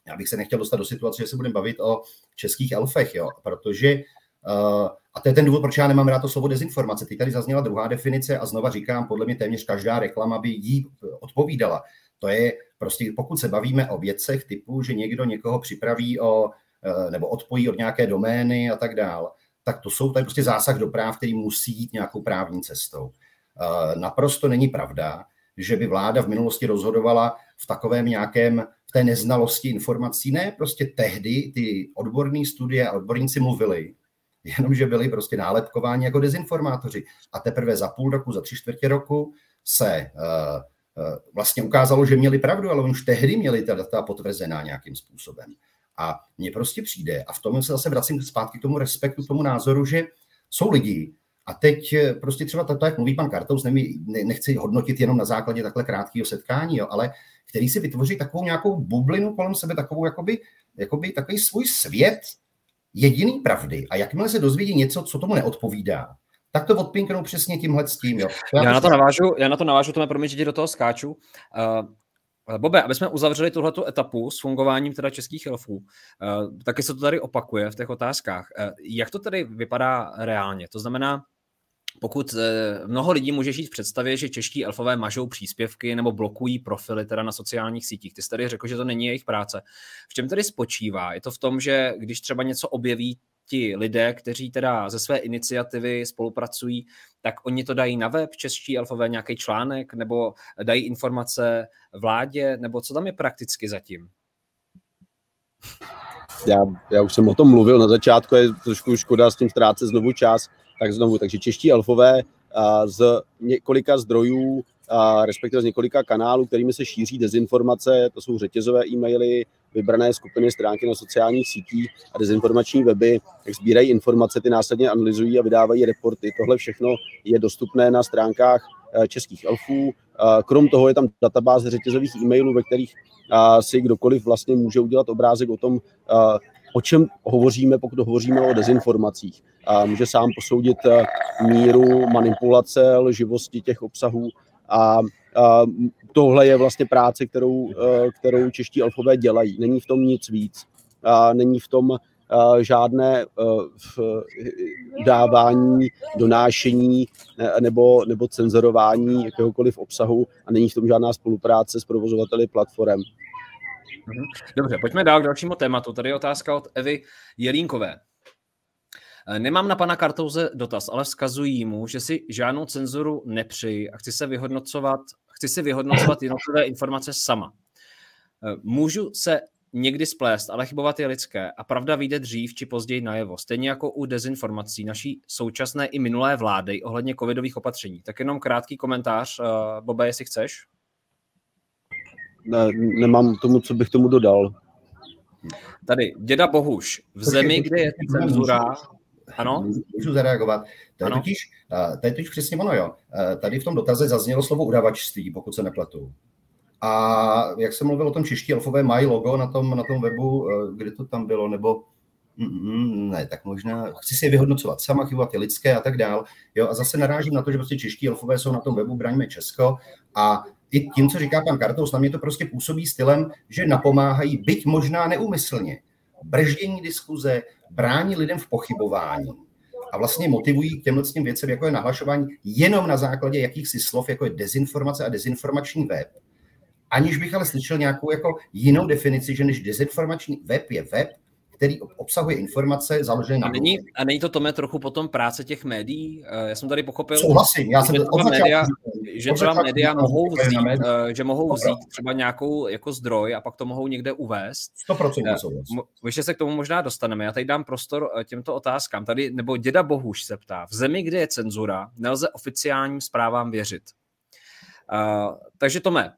Já bych se nechtěl dostat do situace, že se budeme bavit o českých elfech, jo, protože Uh, a to je ten důvod, proč já nemám rád to slovo dezinformace. Teď tady zazněla druhá definice a znova říkám, podle mě téměř každá reklama by jí odpovídala. To je prostě, pokud se bavíme o věcech typu, že někdo někoho připraví o, eh, nebo odpojí od nějaké domény a tak dál, tak to jsou tady prostě zásah do práv, který musí jít nějakou právní cestou. Eh, naprosto není pravda, že by vláda v minulosti rozhodovala v takovém nějakém, v té neznalosti informací. Ne, prostě tehdy ty odborné studie a odborníci mluvili, jenomže byli prostě nálepkováni jako dezinformátoři. A teprve za půl roku, za tři čtvrtě roku se uh, uh, vlastně ukázalo, že měli pravdu, ale už tehdy měli ta data potvrzená nějakým způsobem. A mně prostě přijde, a v tom se zase vracím zpátky k tomu respektu, k tomu názoru, že jsou lidi, a teď eh, prostě třeba to, jak mluví pan Kartous, ne, nechci hodnotit jenom na základě takhle krátkého setkání, jo, ale který si vytvoří takovou nějakou bublinu kolem sebe, takovou jakoby, jakoby takový svůj svět jediný pravdy. A jakmile se dozvědí něco, co tomu neodpovídá, tak to odpinknou přesně tímhle s tím. Jo. Já, já, na to navážu, já na to navážu, to mě promiň, že do toho skáču. Uh, Bobe, aby jsme uzavřeli tuhletu etapu s fungováním teda českých elfů, uh, taky se to tady opakuje v těch otázkách. Jak to tady vypadá reálně? To znamená, pokud eh, mnoho lidí může žít v představě, že čeští elfové mažou příspěvky nebo blokují profily teda na sociálních sítích. Ty jsi tady řekl, že to není jejich práce. V čem tedy spočívá? Je to v tom, že když třeba něco objeví ti lidé, kteří teda ze své iniciativy spolupracují, tak oni to dají na web, čeští elfové nějaký článek, nebo dají informace vládě, nebo co tam je prakticky zatím? Já, já už jsem o tom mluvil na začátku, je trošku škoda s tím ztrácet znovu čas tak znovu, takže čeští elfové z několika zdrojů, respektive z několika kanálů, kterými se šíří dezinformace, to jsou řetězové e-maily, vybrané skupiny stránky na sociálních sítích a dezinformační weby, jak sbírají informace, ty následně analyzují a vydávají reporty. Tohle všechno je dostupné na stránkách e, českých elfů. Krom toho je tam databáze řetězových e-mailů, ve kterých si kdokoliv vlastně může udělat obrázek o tom, o čem hovoříme, pokud hovoříme o dezinformacích. A může sám posoudit eh, míru manipulace, lživosti těch obsahů a, a tohle je vlastně práce, kterou, eh, kterou čeští alfové dělají. Není v tom nic víc. A není v tom eh, žádné dávání, donášení nebo, nebo cenzorování jakéhokoliv obsahu a není v tom žádná spolupráce s provozovateli platform. Mhm. Dobře, pojďme dál k dalšímu tématu. Tady je otázka od Evy Jelínkové. Eh, nemám na pana Kartouze dotaz, ale vzkazují mu, že si žádnou cenzuru nepřeji a chci se vyhodnocovat, chci si vyhodnocovat jednotlivé informace sama. Eh, můžu se někdy splést, ale chybovat je lidské a pravda vyjde dřív či později najevo. Stejně jako u dezinformací naší současné i minulé vlády ohledně covidových opatření. Tak jenom krátký komentář, eh, Bobe, jestli chceš ne, nemám tomu, co bych tomu dodal. Tady, děda Bohuš, v zemi, kde je cenzura, Ano. Můžu, zareagovat. To je, totiž, to je totiž přesně ono, jo. Tady v tom dotaze zaznělo slovo udavačství, pokud se nepletu. A jak jsem mluvil o tom čeští elfové mají logo na tom, na tom webu, kde to tam bylo, nebo Mm, ne, tak možná chci si je vyhodnocovat sama, chyba ty lidské a tak dál. Jo, a zase narážím na to, že prostě čeští elfové jsou na tom webu Braňme Česko a i tím, co říká pan Kartous, na mě to prostě působí stylem, že napomáhají, byť možná neumyslně, brždění diskuze, brání lidem v pochybování a vlastně motivují k těmhle tím věcem, jako je nahlašování, jenom na základě jakýchsi slov, jako je dezinformace a dezinformační web. Aniž bych ale slyšel nějakou jako jinou definici, že než dezinformační web je web, který obsahuje informace založené na... A není, a není to, Tome, trochu potom práce těch médií? Eh, já jsem tady pochopil, Souhlasím, já jsem že třeba média, že třeba média mohou vzít, eh, že mohou vzít třeba nějakou jako zdroj a pak to mohou někde uvést. 100% eh, souhlas. Ještě se k tomu možná dostaneme. Já tady dám prostor těmto otázkám. Tady, nebo děda Bohuš se ptá, v zemi, kde je cenzura, nelze oficiálním zprávám věřit. Uh, takže Tome,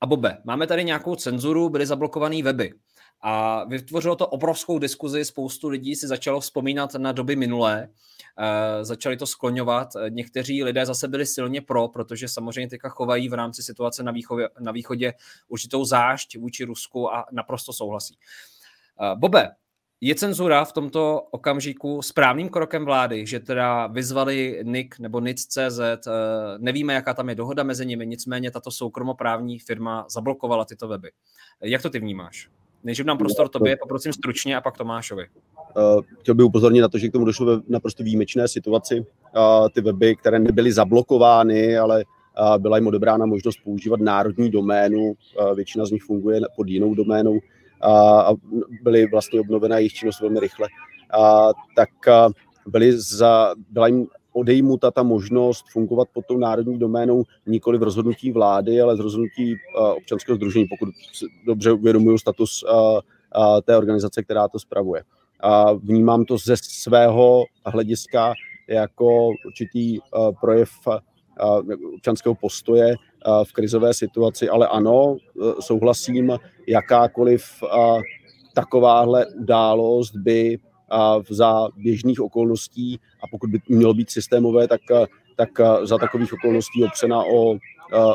a Bobe, máme tady nějakou cenzuru, byly zablokované weby. A vytvořilo to obrovskou diskuzi, spoustu lidí si začalo vzpomínat na doby minulé, e, začali to skloňovat. Někteří lidé zase byli silně pro, protože samozřejmě teďka chovají v rámci situace na východě, na východě určitou zášť vůči Rusku a naprosto souhlasí. E, Bobe, je cenzura v tomto okamžiku správným krokem vlády, že teda vyzvali NIK nebo NIC.cz, eh, nevíme, jaká tam je dohoda mezi nimi, nicméně tato soukromoprávní firma zablokovala tyto weby. Jak to ty vnímáš? Než nám prostor tobě, poprosím stručně a pak Tomášovi. Uh, chtěl bych upozornit na to, že k tomu došlo ve naprosto výjimečné situaci. Uh, ty weby, které nebyly zablokovány, ale uh, byla jim odebrána možnost používat národní doménu, většina z nich funguje pod jinou doménou a byly vlastně obnovená jejich činnost velmi rychle. Tak byly za, byla jim odejmuta ta možnost fungovat pod tou národní doménou nikoli v rozhodnutí vlády, ale z rozhodnutí uh, občanského združení, pokud dobře uvědomuju status uh, uh, té organizace, která to spravuje. A vnímám to ze svého hlediska jako určitý projev občanského postoje v krizové situaci, ale ano, uh, souhlasím, jakákoliv takováhle událost by za běžných okolností a pokud by mělo být systémové, tak, tak za takových okolností opřena o,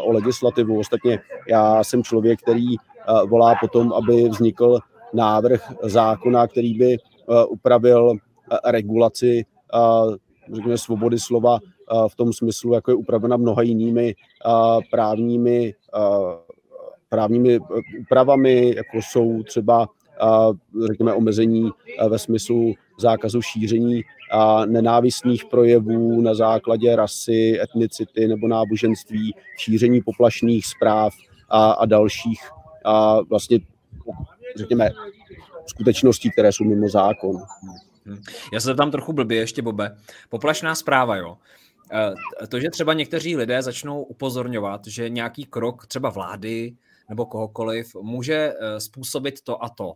o legislativu. Ostatně já jsem člověk, který volá potom, aby vznikl návrh zákona, který by upravil regulaci řekněme, svobody slova v tom smyslu, jako je upravena mnoha jinými právními, právními úpravami, jako jsou třeba a řekněme omezení ve smyslu zákazu šíření a nenávistných projevů na základě rasy, etnicity nebo náboženství, šíření poplašných zpráv a, a dalších a vlastně řekněme skutečností, které jsou mimo zákon. Hm. Já se tam trochu blbě ještě, Bobe. Poplašná zpráva, jo. E, to, že třeba někteří lidé začnou upozorňovat, že nějaký krok třeba vlády nebo kohokoliv může e, způsobit to a to,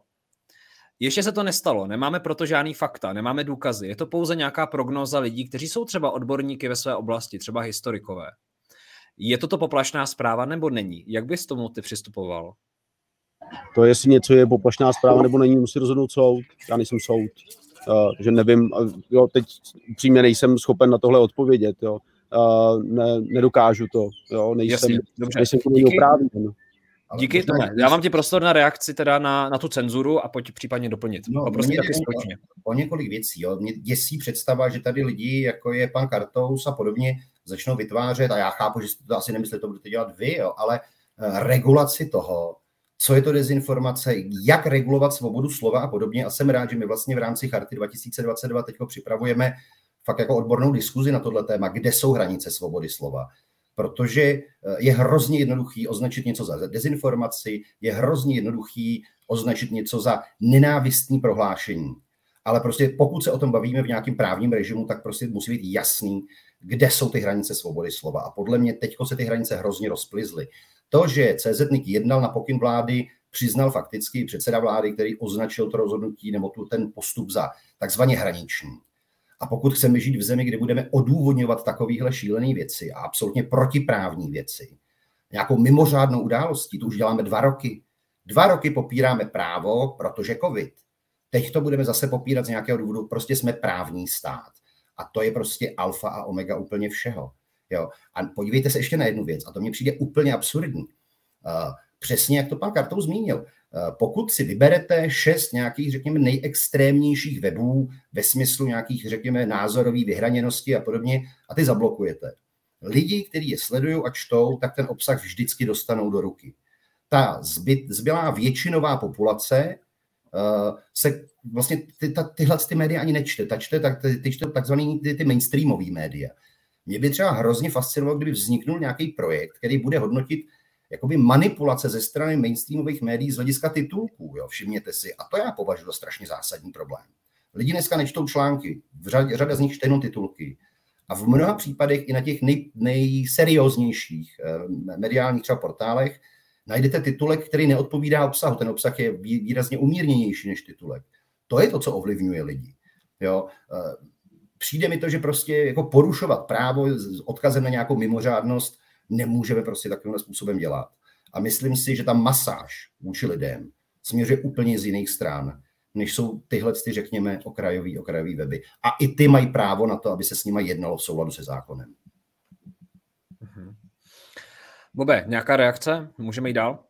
ještě se to nestalo, nemáme proto žádný fakta, nemáme důkazy. Je to pouze nějaká prognoza lidí, kteří jsou třeba odborníky ve své oblasti, třeba historikové. Je toto poplašná zpráva nebo není? Jak bys tomu ty přistupoval? To, jestli něco je poplašná zpráva nebo není, musí rozhodnout soud. Já nejsem soud, uh, že nevím. Jo, teď přímě nejsem schopen na tohle odpovědět. Jo. Uh, ne, nedokážu to. Jo, nejsem, Jasně, nejsem oprávněn. Díky, Tome. Já vám ti prostor na reakci teda na, na tu cenzuru a pojď případně doplnit. No, Poprosím taky společně. O několik věcí. Jo. Mě děsí představa, že tady lidi, jako je pan Kartous a podobně, začnou vytvářet, a já chápu, že jste to asi nemyslíte, to budete dělat vy, jo, ale eh, regulaci toho, co je to dezinformace, jak regulovat svobodu slova a podobně. A jsem rád, že my vlastně v rámci Charty 2022 teď připravujeme fakt jako odbornou diskuzi na tohle téma, kde jsou hranice svobody slova protože eh, je hrozně jednoduchý označit něco za dezinformaci, je hrozně jednoduchý označit něco za nenávistný prohlášení. Ale prostě pokud se o tom bavíme v nějakém právním režimu, tak prostě musí být jasný, kde jsou ty hranice svobody slova. A podle mě teď se ty hranice hrozně rozplizly. To, že CZNIK jednal na pokyn vlády, přiznal fakticky předseda vlády, který označil to rozhodnutí nebo tu, ten postup za takzvaně hraniční. A pokud chceme žít v zemi, kde budeme odůvodňovat takovéhle šílené věci a absolutně protiprávní věci, nějakou mimořádnou událostí, to už děláme dva roky. Dva roky popíráme právo, protože COVID. Teď to budeme zase popírat z nějakého důvodu, prostě jsme právní stát. A to je prostě alfa a omega úplně všeho. Jo? A podívejte se ještě na jednu věc, a to mně přijde úplně absurdní. Uh, přesně jak to pan Kartou zmínil. Uh, pokud si vyberete šest nějakých, řekněme, nejextrémnějších webů ve smyslu nějakých, řekněme, názorových vyhraněnosti a podobně, a ty zablokujete. Lidi, kteří je sledují a čtou, tak ten obsah vždycky dostanou do ruky. Ta zbyt, zbylá většinová populace uh, se vlastně ty, ta, tyhle ty média ani nečte. Ta čte tak, ty, čte takzvaný ty, ty mainstreamové média. Mě by třeba hrozně fascinovalo, kdyby vzniknul nějaký projekt, který bude hodnotit jakoby manipulace ze strany mainstreamových médií z hlediska titulků. Jo? Všimněte si. A to já považuji za strašně zásadní problém. Lidi dneska nečtou články, v řadě, řada z nich čte titulky. A v mnoha případech i na těch nej, nejserióznějších eh, mediálních třeba portálech najdete titulek, který neodpovídá obsahu. Ten obsah je výrazně umírněnější než titulek. To je to, co ovlivňuje lidi. Jo? Eh, přijde mi to, že prostě jako porušovat právo s odkazem na nějakou mimořádnost nemůžeme prostě takovým způsobem dělat. A myslím si, že ta masáž vůči lidem směřuje úplně z jiných stran, než jsou tyhle, ty, řekněme, okrajový, okrajový weby. A i ty mají právo na to, aby se s nimi jednalo v souladu se zákonem. Mhm. Bobe, nějaká reakce? Můžeme jít dál?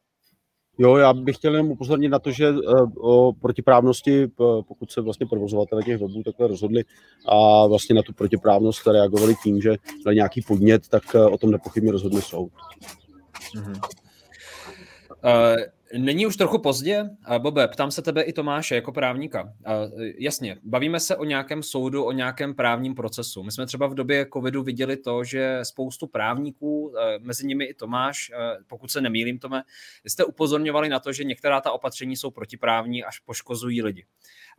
Jo, já bych chtěl jenom upozornit na to, že eh, o protiprávnosti, pokud se vlastně provozovatele těch webů takhle rozhodli a vlastně na tu protiprávnost reagovali tím, že dali nějaký podnět, tak eh, o tom nepochybně rozhodne soud. Mm-hmm. Uh, Není už trochu pozdě? Bobe, ptám se tebe i Tomáše jako právníka. Jasně, bavíme se o nějakém soudu, o nějakém právním procesu. My jsme třeba v době covidu viděli to, že spoustu právníků, e, mezi nimi i Tomáš, e, pokud se nemýlím, Tome, jste upozorňovali na to, že některá ta opatření jsou protiprávní až poškozují lidi.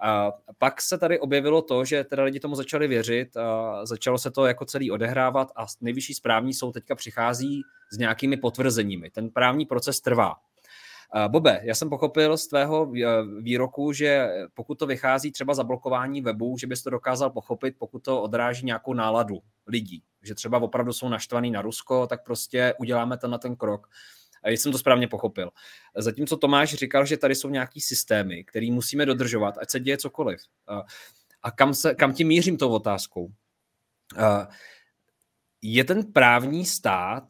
A pak se tady objevilo to, že teda lidi tomu začali věřit, a začalo se to jako celý odehrávat a nejvyšší správní soud teďka přichází s nějakými potvrzeními. Ten právní proces trvá. Bobe, já jsem pochopil z tvého eh, výroku, že pokud to vychází třeba za blokování webu, že bys to dokázal pochopit, pokud to odráží nějakou náladu lidí, že třeba opravdu jsou naštvaný na Rusko, tak prostě uděláme ten na ten krok. A jsem to správně pochopil. Zatímco Tomáš říkal, že tady jsou nějaký systémy, které musíme dodržovat, ať se děje cokoliv. A kam, se, kam tím mířím tou otázkou? Je ten právní stát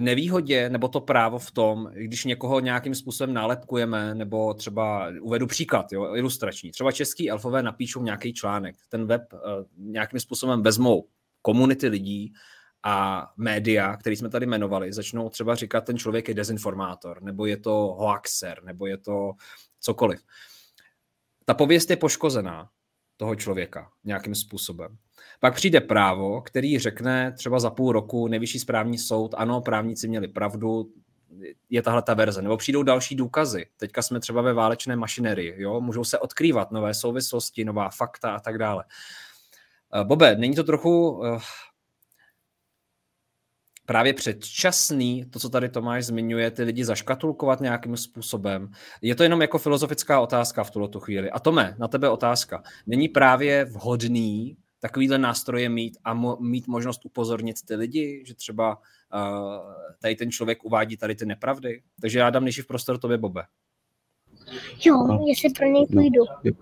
nevýhodě nebo to právo v tom, když někoho nějakým způsobem nálepkujeme, nebo třeba uvedu příklad, jo, ilustrační. Třeba český elfové napíšou nějaký článek, ten web uh, nějakým způsobem vezmou komunity lidí a média, který jsme tady jmenovali, začnou třeba říkat, ten člověk je dezinformátor, nebo je to hoaxer, nebo je to cokoliv. Ta pověst je poškozená toho člověka nějakým způsobem. Pak přijde právo, který řekne třeba za půl roku nejvyšší správní soud, ano, právníci měli pravdu, je tahle ta verze. Nebo přijdou další důkazy. Teďka jsme třeba ve válečné mašinerii, jo? můžou se odkrývat nové souvislosti, nová fakta a tak dále. Eh, Bobe, není to trochu uh, právě předčasný, to, co tady Tomáš zmiňuje, ty lidi zaškatulkovat nějakým způsobem. Je to jenom jako filozofická otázka v tuto chvíli. A Tome, na tebe otázka. Není právě vhodný takovýhle nástroje mít a mo- mít možnost upozornit ty lidi, že třeba uh, tady ten člověk uvádí tady ty nepravdy. Takže já dám nejdřív prostor tobě, Bobe. Jo, jestli pro něj no, půjdu. No,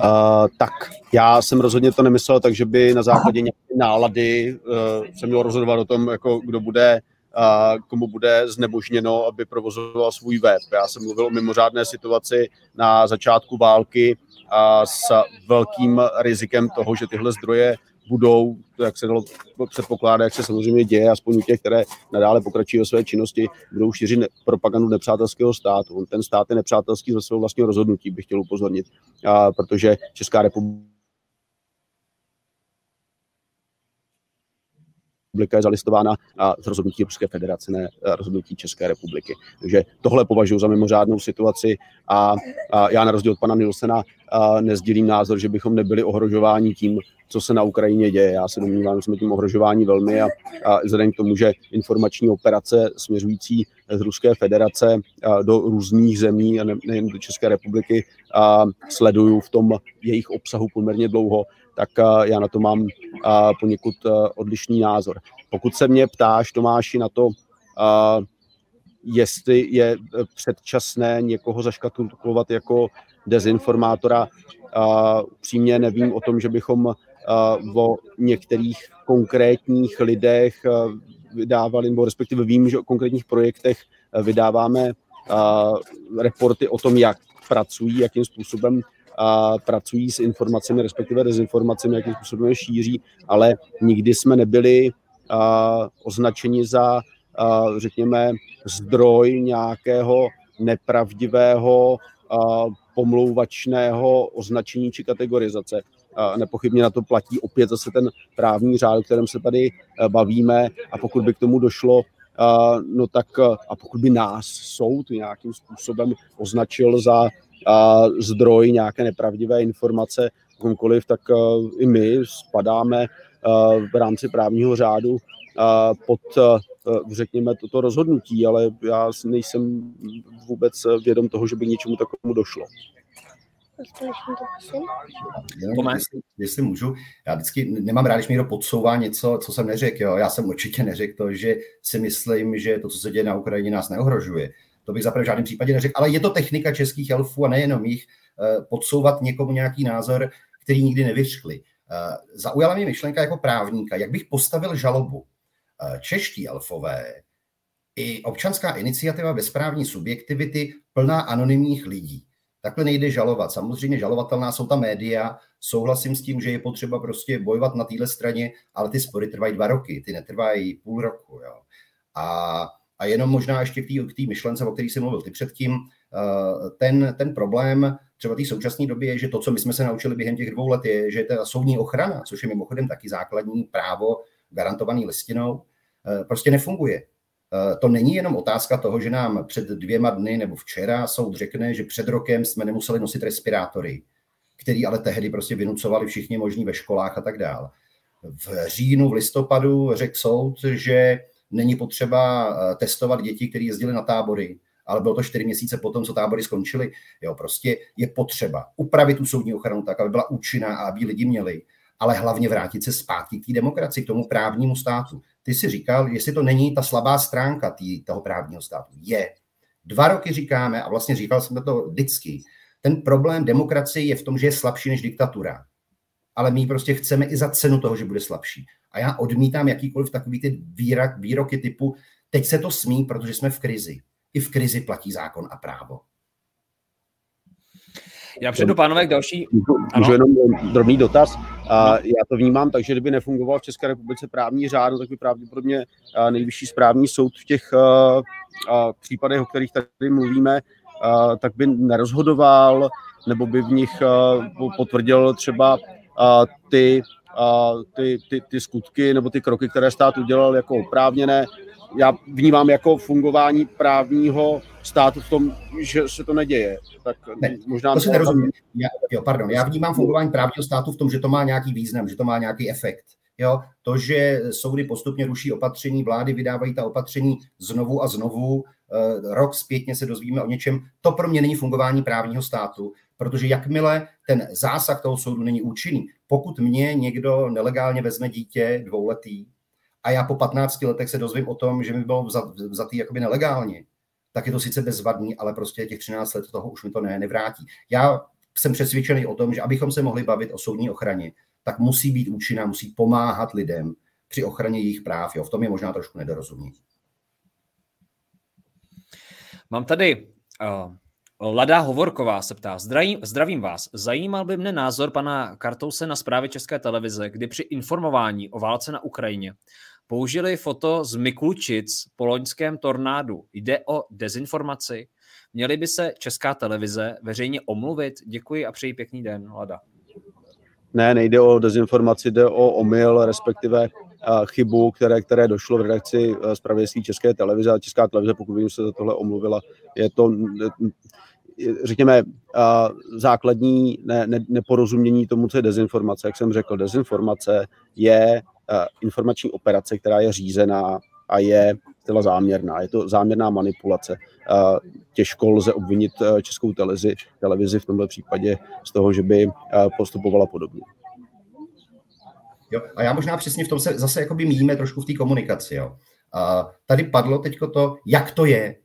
uh, tak, já jsem rozhodně to nemyslel, takže by na základě nějaké nálady uh, se mělo rozhodovat o tom, jako kdo bude a komu bude znebožněno, aby provozoval svůj web. Já jsem mluvil o mimořádné situaci na začátku války a s velkým rizikem toho, že tyhle zdroje budou, jak se dalo předpokládat, jak se samozřejmě děje, aspoň u těch, které nadále pokračují o své činnosti, budou šířit propagandu nepřátelského státu. Ten stát je nepřátelský ze svého vlastního rozhodnutí, bych chtěl upozornit, a protože Česká republika je zalistována a z rozhodnutí Ruské federace, ne rozhodnutí České republiky. Takže tohle považuji za mimořádnou situaci a, a já na rozdíl od pana Nilsena nezdílím názor, že bychom nebyli ohrožováni tím, co se na Ukrajině děje. Já se domnívám, že jsme tím ohrožováni velmi a, a vzhledem k tomu, že informační operace směřující z Ruské federace a do různých zemí a ne, nejen do České republiky a sleduju v tom jejich obsahu poměrně dlouho, tak já na to mám poněkud odlišný názor. Pokud se mě ptáš, Tomáši, na to, jestli je předčasné někoho zaškatulkovat jako dezinformátora, Přímě nevím o tom, že bychom o některých konkrétních lidech vydávali, nebo respektive vím, že o konkrétních projektech vydáváme reporty o tom, jak pracují, jakým způsobem pracují s informacemi, respektive dezinformacemi, jakým způsobem je šíří, ale nikdy jsme nebyli označeni za, řekněme, zdroj nějakého nepravdivého, pomlouvačného označení či kategorizace. Nepochybně na to platí opět zase ten právní řád, o kterém se tady e, bavíme a pokud by k tomu došlo, no tak a pokud by nás soud nějakým způsobem označil za zdroj nějaké nepravdivé informace komkoliv, tak i my spadáme v rámci právního řádu pod, řekněme, toto rozhodnutí, ale já nejsem vůbec vědom toho, že by něčemu takovému došlo. Jenom, jestli, jestli můžu, já vždycky nemám rád, když mi někdo podsouvá něco, co jsem neřekl. Jo. Já jsem určitě neřekl to, že si myslím, že to, co se děje na Ukrajině, nás neohrožuje. To bych zaprvé v žádném případě neřekl, ale je to technika českých elfů a nejenom jich eh, podsouvat někomu nějaký názor, který nikdy nevyřkli. Eh, zaujala mě myšlenka jako právníka, jak bych postavil žalobu. Eh, čeští elfové i občanská iniciativa bezprávní subjektivity plná anonymních lidí. Takhle nejde žalovat. Samozřejmě žalovatelná jsou ta média. Souhlasím s tím, že je potřeba prostě bojovat na téhle straně, ale ty spory trvají dva roky, ty netrvají půl roku. Jo. A a jenom možná ještě k té myšlence, o který jsi mluvil ty předtím, eh, ten, ten problém třeba té současné době je, že to, co my jsme se naučili během těch dvou let, je, že ta soudní ochrana, což je mimochodem taky základní právo garantovaný listinou, eh, prostě nefunguje. Eh, to není jenom otázka toho, že nám před dvěma dny nebo včera soud řekne, že před rokem jsme nemuseli nosit respirátory, který ale tehdy prostě vynucovali všichni možní ve školách a tak dále. V říjnu, v listopadu řekl soud, že Není potřeba eh, testovat děti, které jezdily na tábory, ale bylo to čtyři měsíce potom, co tábory skončily. Jo, prostě je potřeba upravit tu soudní ochranu tak, aby byla účinná a aby lidi měli, ale hlavně vrátit se zpátky k té demokracii, k tomu právnímu státu. Ty si říkal, jestli to není ta slabá stránka tý, toho právního státu. Je. Dva roky říkáme, a vlastně říkal jsem to vždycky, ten problém demokracie je v tom, že je slabší než diktatura. Ale my prostě chceme i za cenu toho, že bude slabší. A já odmítám jakýkoliv takový ty výrak, výroky typu teď se to smí, protože jsme v krizi. I v krizi platí zákon a právo. Já přijdu, pánové, k další. Můžu jenom drobný dotaz. A já to vnímám tak, že kdyby nefungoval v České republice právní řád, tak by pravděpodobně nejvyšší správní soud v těch případech, o kterých tady mluvíme, tak by nerozhodoval, nebo by v nich potvrdil třeba ty ty, ty, ty skutky nebo ty kroky, které stát udělal jako oprávněné. Já vnímám jako fungování právního státu v tom, že se to neděje. Tak ne, možná to si nerozumím. Já, jo, pardon, já vnímám fungování právního státu v tom, že to má nějaký význam, že to má nějaký efekt. Jo, to, že soudy postupně ruší opatření, vlády vydávají ta opatření znovu a znovu, eh, rok zpětně se dozvíme o něčem, to pro mě není fungování právního státu, protože jakmile ten zásah toho soudu není účinný, pokud mě někdo nelegálně vezme dítě dvouletý a já po 15 letech se dozvím o tom, že mi bylo vzatý jakoby nelegálně, tak je to sice bezvadný, ale prostě těch 13 let toho už mi to ne, nevrátí. Já jsem přesvědčený o tom, že abychom se mohli bavit o soudní ochraně, tak musí být účinná, musí pomáhat lidem při ochraně jejich práv. Jo. V tom je možná trošku nedorozumění. Mám tady uh, Lada Hovorková se ptá, zdravím, zdravím vás. Zajímal by mne názor pana Kartouse na zprávě České televize, kdy při informování o válce na Ukrajině použili foto z Miklučic po loňském tornádu. Jde o dezinformaci? Měli by se Česká televize veřejně omluvit? Děkuji a přeji pěkný den, Lada. Ne, nejde o dezinformaci, jde o omyl, respektive chybu, které, které došlo v redakci zpravodajství České televize Česká televize, pokud vím, se za tohle omluvila. Je to řekněme, základní ne, ne, neporozumění tomu, co je dezinformace. Jak jsem řekl, dezinformace je informační operace, která je řízená a je zcela záměrná. Je to záměrná manipulace. Těžko lze obvinit českou televizi, televizi v tomto případě z toho, že by postupovala podobně. Jo? A já možná přesně v tom se zase jakoby míjíme trošku v té komunikaci. Jo? A tady padlo teď to, jak to je.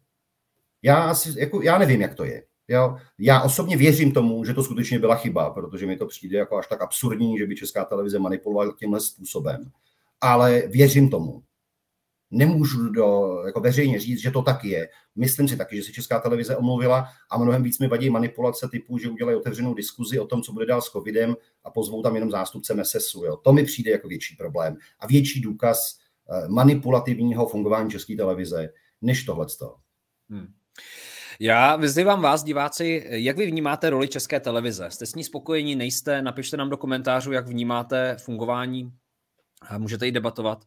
Já, asi, jako, já nevím, jak to je. Jo? Já osobně věřím tomu, že to skutečně byla chyba, protože mi to přijde jako až tak absurdní, že by česká televize manipulovala tímhle způsobem. Ale věřím tomu. Nemůžu do, jako veřejně říct, že to tak je. Myslím si taky, že si Česká televize omluvila a mnohem víc mi vadí manipulace typu, že udělají otevřenou diskuzi o tom, co bude dál s covidem a pozvou tam jenom zástupce MESESu. Jo. To mi přijde jako větší problém a větší důkaz eh, manipulativního fungování České televize, než tohle. Hmm. Já vyzývám vás, diváci, jak vy vnímáte roli České televize? Jste s ní spokojení, nejste? Napište nám do komentářů, jak vnímáte fungování. Můžete i debatovat.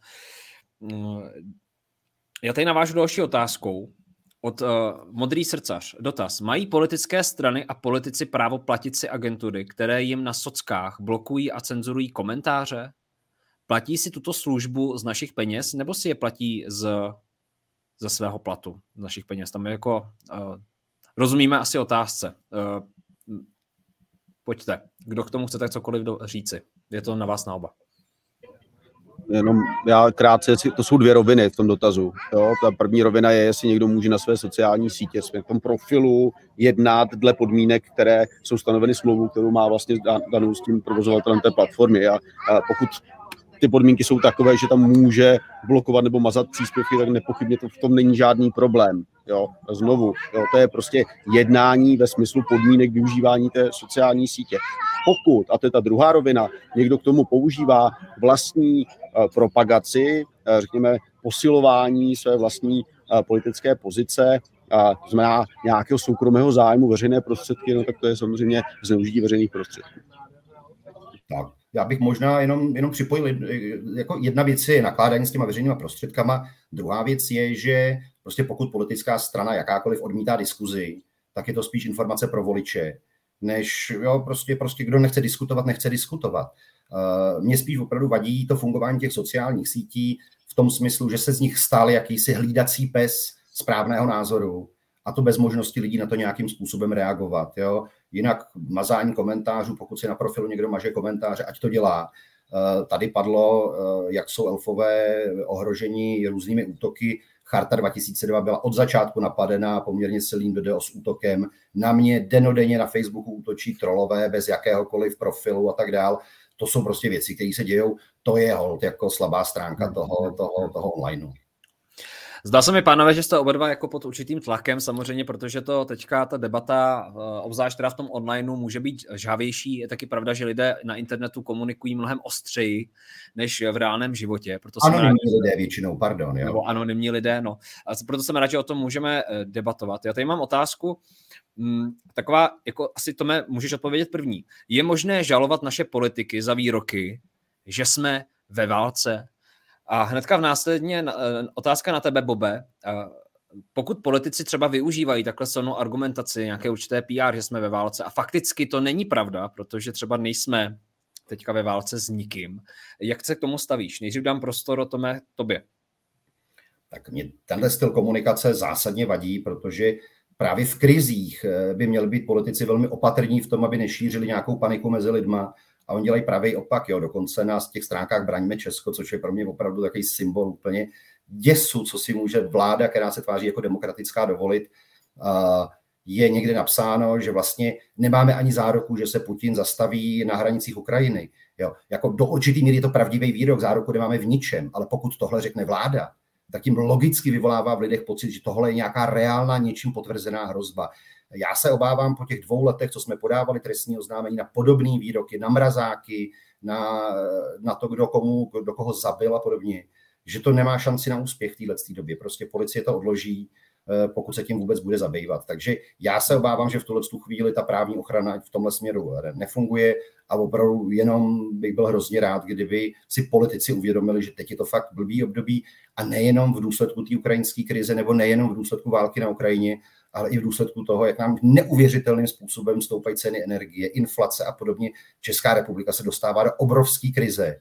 Já tady navážu další otázkou od uh, Modrý srdcař. Dotaz. Mají politické strany a politici právo platit si agentury, které jim na sockách blokují a cenzurují komentáře? Platí si tuto službu z našich peněz nebo si je platí z ze svého platu, z našich peněz. Tam je jako, uh, rozumíme asi otázce. Uh, pojďte, kdo k tomu chcete cokoliv do, říci. Je to na vás na oba. Jenom já krátce, to jsou dvě roviny v tom dotazu. Jo? Ta první rovina je, jestli někdo může na své sociální sítě, v tom profilu jednat dle podmínek, které jsou stanoveny smlouvou, kterou má vlastně danou s tím provozovatelem té platformy. A, a pokud ty podmínky jsou takové, že tam může blokovat nebo mazat příspěvky, tak nepochybně to v tom není žádný problém. Jo, znovu, jo, to je prostě jednání ve smyslu podmínek využívání té sociální sítě. Pokud, a to je ta druhá rovina, někdo k tomu používá vlastní uh, propagaci, uh, řekněme posilování své vlastní uh, politické pozice, a to znamená nějakého soukromého zájmu veřejné prostředky, no tak to je samozřejmě zneužití veřejných prostředků. Tak, já bych možná jenom, jenom připojil, jako jedna věc je nakládání s těma veřejnýma prostředkama, druhá věc je, že prostě pokud politická strana jakákoliv odmítá diskuzi, tak je to spíš informace pro voliče, než jo, prostě, prostě kdo nechce diskutovat, nechce diskutovat. Uh, mně spíš opravdu vadí to fungování těch sociálních sítí v tom smyslu, že se z nich stal jakýsi hlídací pes správného názoru a to bez možnosti lidí na to nějakým způsobem reagovat. Jo? Jinak mazání komentářů, pokud si na profilu někdo maže komentáře, ať to dělá. Eh, tady padlo, eh, jak jsou elfové ohrožení různými útoky. Charta 2002 byla od začátku napadená poměrně silným DDoS útokem. Na mě denodenně na Facebooku útočí trolové bez jakéhokoliv profilu a tak dál. To jsou prostě věci, které se dějou. To je hold jako slabá stránka toho, toho, toho onlineu. Zdá se mi, pánové, že jste oba dva jako pod určitým tlakem, samozřejmě, protože to teďka ta debata, eh, obzvlášť teda v tom onlineu, může být žhavější. Je taky pravda, že lidé na internetu komunikují mnohem ostřeji než v reálném životě. Proto anonymní rád, lidé většinou, pardon. Jo. Nebo anonymní lidé, no. A proto jsem rád, že o tom můžeme eh, debatovat. Já tady mám otázku, hmm, taková, jako asi to můžeš odpovědět první. Je možné žalovat naše politiky za výroky, že jsme ve válce a hnedka v následně eh, otázka na tebe, Bobe. Pokud politici třeba využívají takhle silnou argumentaci, nějaké určité PR, že jsme ve válce, a fakticky to není pravda, protože třeba nejsme teďka ve válce s nikým, jak se k tomu stavíš? Nejdřív dám prostor o tome tobě. Tak mě tenhle styl komunikace zásadně vadí, protože právě v krizích eh, by měli být politici velmi opatrní v tom, aby nešířili nějakou paniku mezi lidma, a oni dělají pravý opak. Jo. Dokonce na těch stránkách Braňme Česko, což je pro mě opravdu takový symbol úplně děsu, co si může vláda, která se tváří jako demokratická, dovolit. Je někde napsáno, že vlastně nemáme ani záruku, že se Putin zastaví na hranicích Ukrajiny. Jo. Jako do určitý míry je to pravdivý výrok, záruku nemáme v ničem, ale pokud tohle řekne vláda, tak tím logicky vyvolává v lidech pocit, že tohle je nějaká reálná, něčím potvrzená hrozba. Já se obávám po těch dvou letech, co jsme podávali trestní oznámení na podobné výroky, na mrazáky, na, na to, kdo, komu, kdo koho zabil a podobně, že to nemá šanci na úspěch v této době. Prostě policie to odloží, eh, pokud se tím vůbec bude zabývat. Takže já se obávám, že v tuhle chvíli ta právní ochrana v tomhle směru nefunguje a opravdu jenom bych byl hrozně rád, kdyby si politici uvědomili, že teď je to fakt blbý období a nejenom v důsledku té ukrajinské krize nebo nejenom v důsledku války na Ukrajině, ale i v důsledku toho, jak nám neuvěřitelným způsobem stoupají ceny energie, inflace a podobně. Česká republika se dostává do obrovské krize.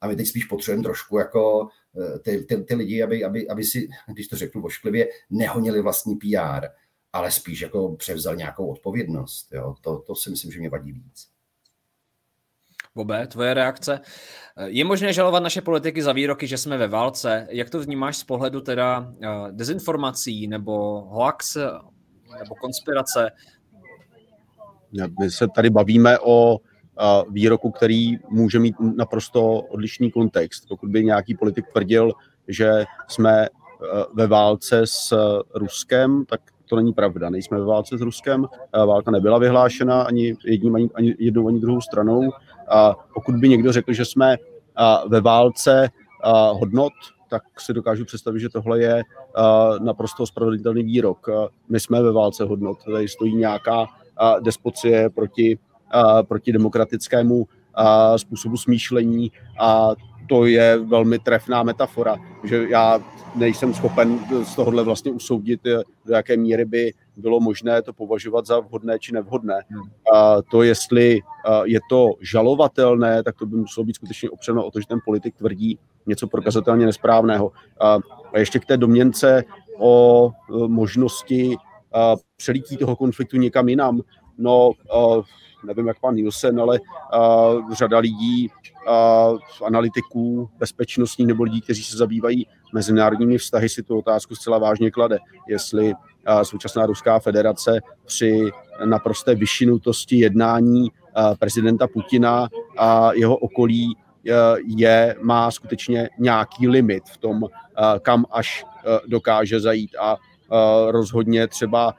A my teď spíš potřebujeme trošku jako eh, ty, ty, ty lidi, aby, aby, aby si, když to řeknu vošklivě, nehonili vlastní PR, ale spíš jako převzal nějakou odpovědnost. Jo? To, to si myslím, že mě vadí víc. Bobe, tvoje reakce. Je možné žalovat naše politiky za výroky, že jsme ve válce. Jak to vnímáš z pohledu teda eh, dezinformací nebo hoax nebo konspirace? My se tady bavíme o výroku, který může mít naprosto odlišný kontext. Pokud by nějaký politik tvrdil, že jsme ve válce s Ruskem, tak to není pravda. Nejsme ve válce s Ruskem, válka nebyla vyhlášena ani jedním, ani, ani jednou, ani druhou stranou. A pokud by někdo řekl, že jsme ve válce hodnot, tak si dokážu představit, že tohle je naprosto spravedlitelný výrok. My jsme ve válce hodnot, tady stojí nějaká despocie proti, proti demokratickému způsobu smýšlení a to je velmi trefná metafora, že já nejsem schopen z tohohle vlastně usoudit, do jaké míry by bylo možné to považovat za vhodné či nevhodné. Hmm. A to, jestli je to žalovatelné, tak to by muselo být skutečně opřeno o to, že ten politik tvrdí něco prokazatelně nesprávného. A ještě k té domněnce o možnosti přelítí toho konfliktu někam jinam. No, nevím jak pan Nielsen, ale uh, řada lidí, uh, analytiků, bezpečnostních nebo lidí, kteří se zabývají mezinárodními vztahy, si tu otázku zcela vážně klade. Jestli uh, současná Ruská federace při naprosté vyšinutosti jednání uh, prezidenta Putina a jeho okolí je, má skutečně nějaký limit v tom, kam až dokáže zajít a rozhodně třeba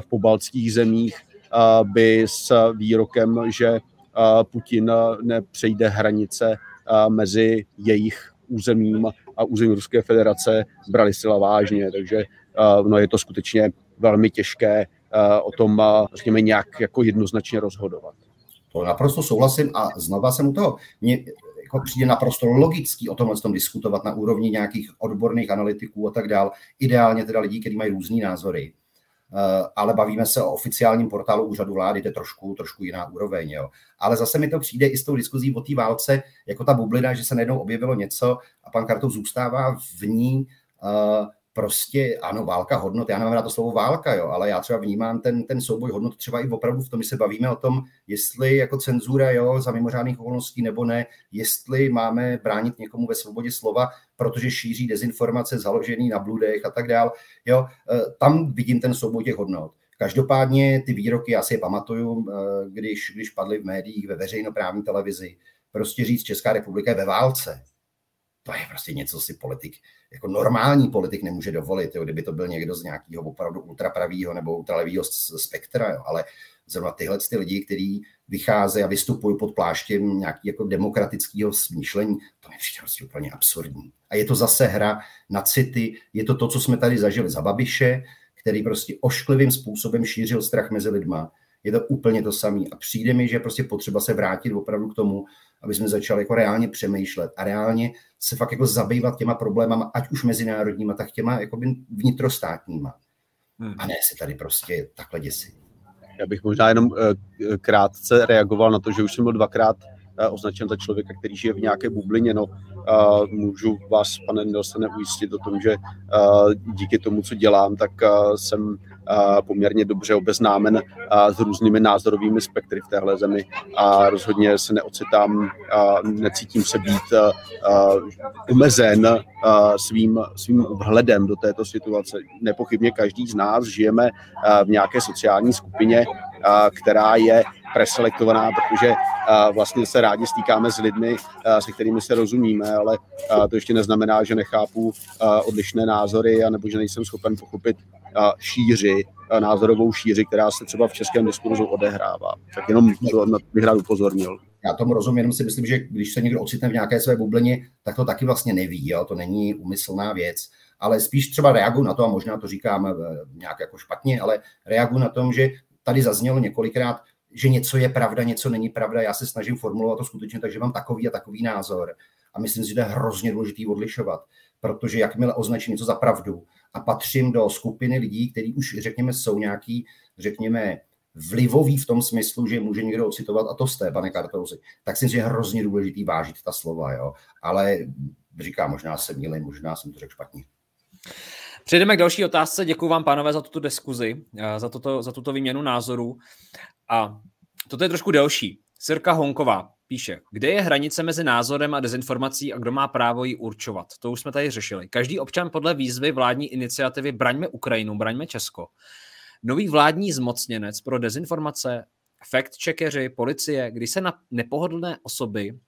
v pobaltských zemích by s výrokem, že Putin nepřejde hranice mezi jejich územím a územím Ruské federace brali sila vážně, takže no, je to skutečně velmi těžké o tom, řekněme, nějak jako jednoznačně rozhodovat. To naprosto souhlasím a znova jsem u toho. Mně jako přijde naprosto logický o tomhle tom diskutovat na úrovni nějakých odborných analytiků a tak dál. Ideálně teda lidí, kteří mají různý názory. Eh, ale bavíme se o oficiálním portálu úřadu vlády, to je trošku, trošku jiná úroveň. Jo. Ale zase mi to přijde i s tou diskuzí o té válce, jako ta bublina, že se najednou objevilo něco a pan Kartov zůstává v ní uh, prostě, ano, válka hodnot, já nemám na to slovo válka, jo, ale já třeba vnímám ten, ten souboj hodnot třeba i opravdu v tom, že se bavíme o tom, jestli jako cenzura, jo, za mimořádných okolností nebo ne, jestli máme bránit někomu ve svobodě slova, protože šíří dezinformace založený na bludech a tak dál, jo, e, tam vidím ten souboj těch hodnot. Každopádně ty výroky, já si je pamatuju, e, když, když padly v médiích, ve veřejnoprávní televizi, prostě říct Česká republika je ve válce, to je prostě něco si politik, jako normální politik nemůže dovolit, jo, kdyby to byl někdo z nějakého opravdu ultrapravého nebo ultralevého spektra, jo, ale zrovna tyhle ty lidi, kteří vycházejí a vystupují pod pláštěm nějaký jako demokratického smýšlení, to je přijde prostě úplně absurdní. A je to zase hra na city, je to to, co jsme tady zažili za Babiše, který prostě ošklivým způsobem šířil strach mezi lidma. Je to úplně to samé. A přijde mi, že prostě potřeba se vrátit opravdu k tomu, aby jsme začali jako reálně přemýšlet a reálně se fakt jako zabývat těma problémama, ať už mezinárodníma, tak těma jako vnitrostátníma. Hmm. A ne si tady prostě takhle děsit. Já bych možná jenom eh, krátce reagoval na to, že už jsem byl dvakrát eh, označen za člověka, který žije v nějaké bublině. No, můžu vás, pane Nelsone, ujistit o tom, že díky tomu, co dělám, tak jsem poměrně dobře obeznámen s různými názorovými spektry v téhle zemi a rozhodně se neocitám, necítím se být omezen svým, svým vhledem do této situace. Nepochybně každý z nás žijeme v nějaké sociální skupině, která je preselektovaná, protože vlastně se rádi stýkáme s lidmi, se kterými se rozumíme, ale to ještě neznamená, že nechápu odlišné názory, nebo že nejsem schopen pochopit šíři, názorovou šíři, která se třeba v českém diskurzu odehrává. Tak jenom to bych rád upozornil. Já tomu rozumím, jenom si myslím, že když se někdo ocitne v nějaké své bublině, tak to taky vlastně neví, jo? to není umyslná věc ale spíš třeba reaguju na to, a možná to říkám eh, nějak jako špatně, ale reaguju na tom, že tady zaznělo několikrát, že něco je pravda, něco není pravda. Já se snažím formulovat to skutečně tak, že mám takový a takový názor. A myslím si, že to je hrozně důležité odlišovat, protože jakmile označím něco za pravdu a patřím do skupiny lidí, kteří už, řekněme, jsou nějaký, řekněme, vlivový v tom smyslu, že může někdo ocitovat, a to jste, pane Kartouzi, tak si myslím, že je hrozně důležitý vážit ta slova, jo. Ale říkám, možná se mýlím, možná jsem to řekl špatně. Přejdeme k další otázce. Děkuji vám, pánové, za tuto diskuzi, eh, za, toto, za tuto výměnu názorů. A toto je trošku delší. Sirka Honková píše, kde je hranice mezi názorem a dezinformací a kdo má právo ji určovat. To už jsme tady řešili. Každý občan podle výzvy vládní iniciativy Braňme Ukrajinu, braňme Česko. Nový vládní zmocněnec pro dezinformace fact-checkeři, policie, když se na nepohodlné osoby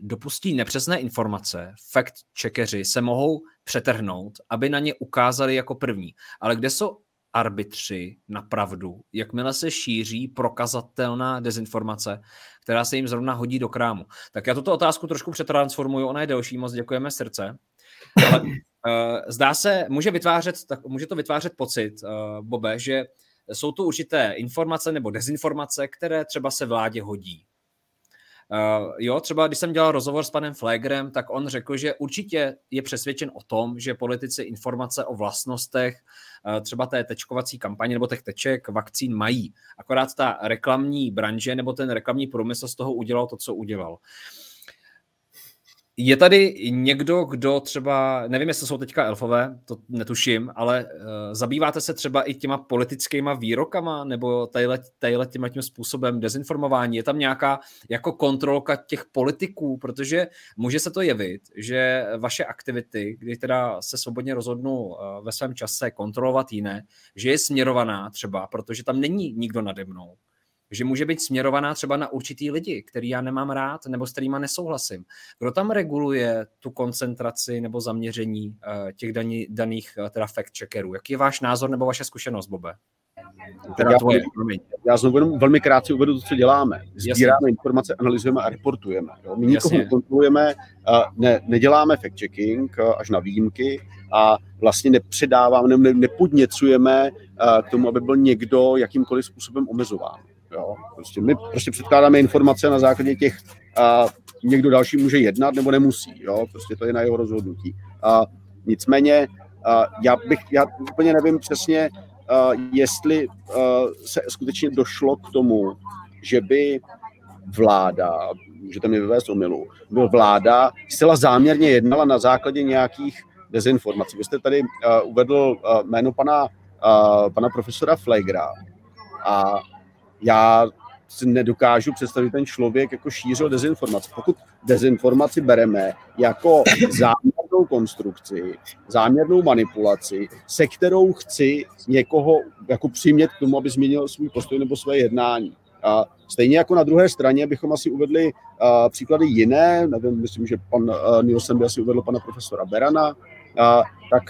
dopustí nepřesné informace, fact-checkeři se mohou přetrhnout, aby na ně ukázali jako první. Ale kde jsou arbitři na pravdu, jakmile se šíří prokazatelná dezinformace, která se jim zrovna hodí do krámu. Tak já tuto otázku trošku přetransformuju, ona je delší, moc děkujeme srdce. Ale uh, zdá se, může, vytvářet, tak, může to vytvářet pocit, uh, Bobe, že jsou tu určité informace nebo dezinformace, které třeba se vládě hodí. Uh, jo, třeba když jsem dělal rozhovor s panem Flagrem, tak on řekl, že určitě je přesvědčen o tom, že politici informace o vlastnostech uh, třeba té tečkovací kampaně nebo těch teček vakcín mají. Akorát ta reklamní branže nebo ten reklamní průmysl z toho udělal to, co udělal. Uh, je tady někdo, kdo třeba, nevím, jestli jsou teďka elfové, to netuším, ale uh, zabýváte se třeba i těma politickýma výrokama nebo tadyhle, tadyhle tím způsobem dezinformování? Je tam nějaká jako kontrolka těch politiků, protože může se to jevit, že vaše aktivity, kdy teda se svobodně rozhodnu uh, ve svém čase kontrolovat jiné, že je směrovaná třeba, protože tam není nikdo nade mnou že může být směrovaná třeba na určitý lidi, který já nemám rád nebo s kterými nesouhlasím. Kdo tam reguluje tu koncentraci nebo zaměření uh, těch daní, daných uh, teda fact-checkerů? Jaký je váš názor nebo vaše zkušenost, Bobe? Teda já, tvoje, já znovu jenom velmi krátce uvedu to, co děláme. Sbíráme Jasně. informace, analyzujeme a reportujeme. Jo? My nikoho nekontrolujeme, ne, neděláme fact-checking až na výjimky a vlastně nepředáváme, ne, nepodněcujeme k tomu, aby byl někdo jakýmkoliv způsobem omezován. Jo? Prostě my prostě předkládáme informace na základě těch, a někdo další může jednat nebo nemusí. Jo? Prostě to je na jeho rozhodnutí. A nicméně a já bych, já úplně nevím přesně, a jestli a se skutečně došlo k tomu, že by vláda, můžete mi vyvést omilu, byl vláda zcela záměrně jednala na základě nějakých dezinformací. Vy jste tady uh, uvedl uh, jméno pana, uh, pana profesora Flegra a já si nedokážu představit, ten člověk jako šířil dezinformaci. Pokud dezinformaci bereme jako záměrnou konstrukci, záměrnou manipulaci, se kterou chci někoho jako přimět k tomu, aby změnil svůj postoj nebo své jednání. A stejně jako na druhé straně bychom asi uvedli uh, příklady jiné, nevím, myslím, že pan uh, Nielsen by asi uvedl pana profesora Berana, uh, tak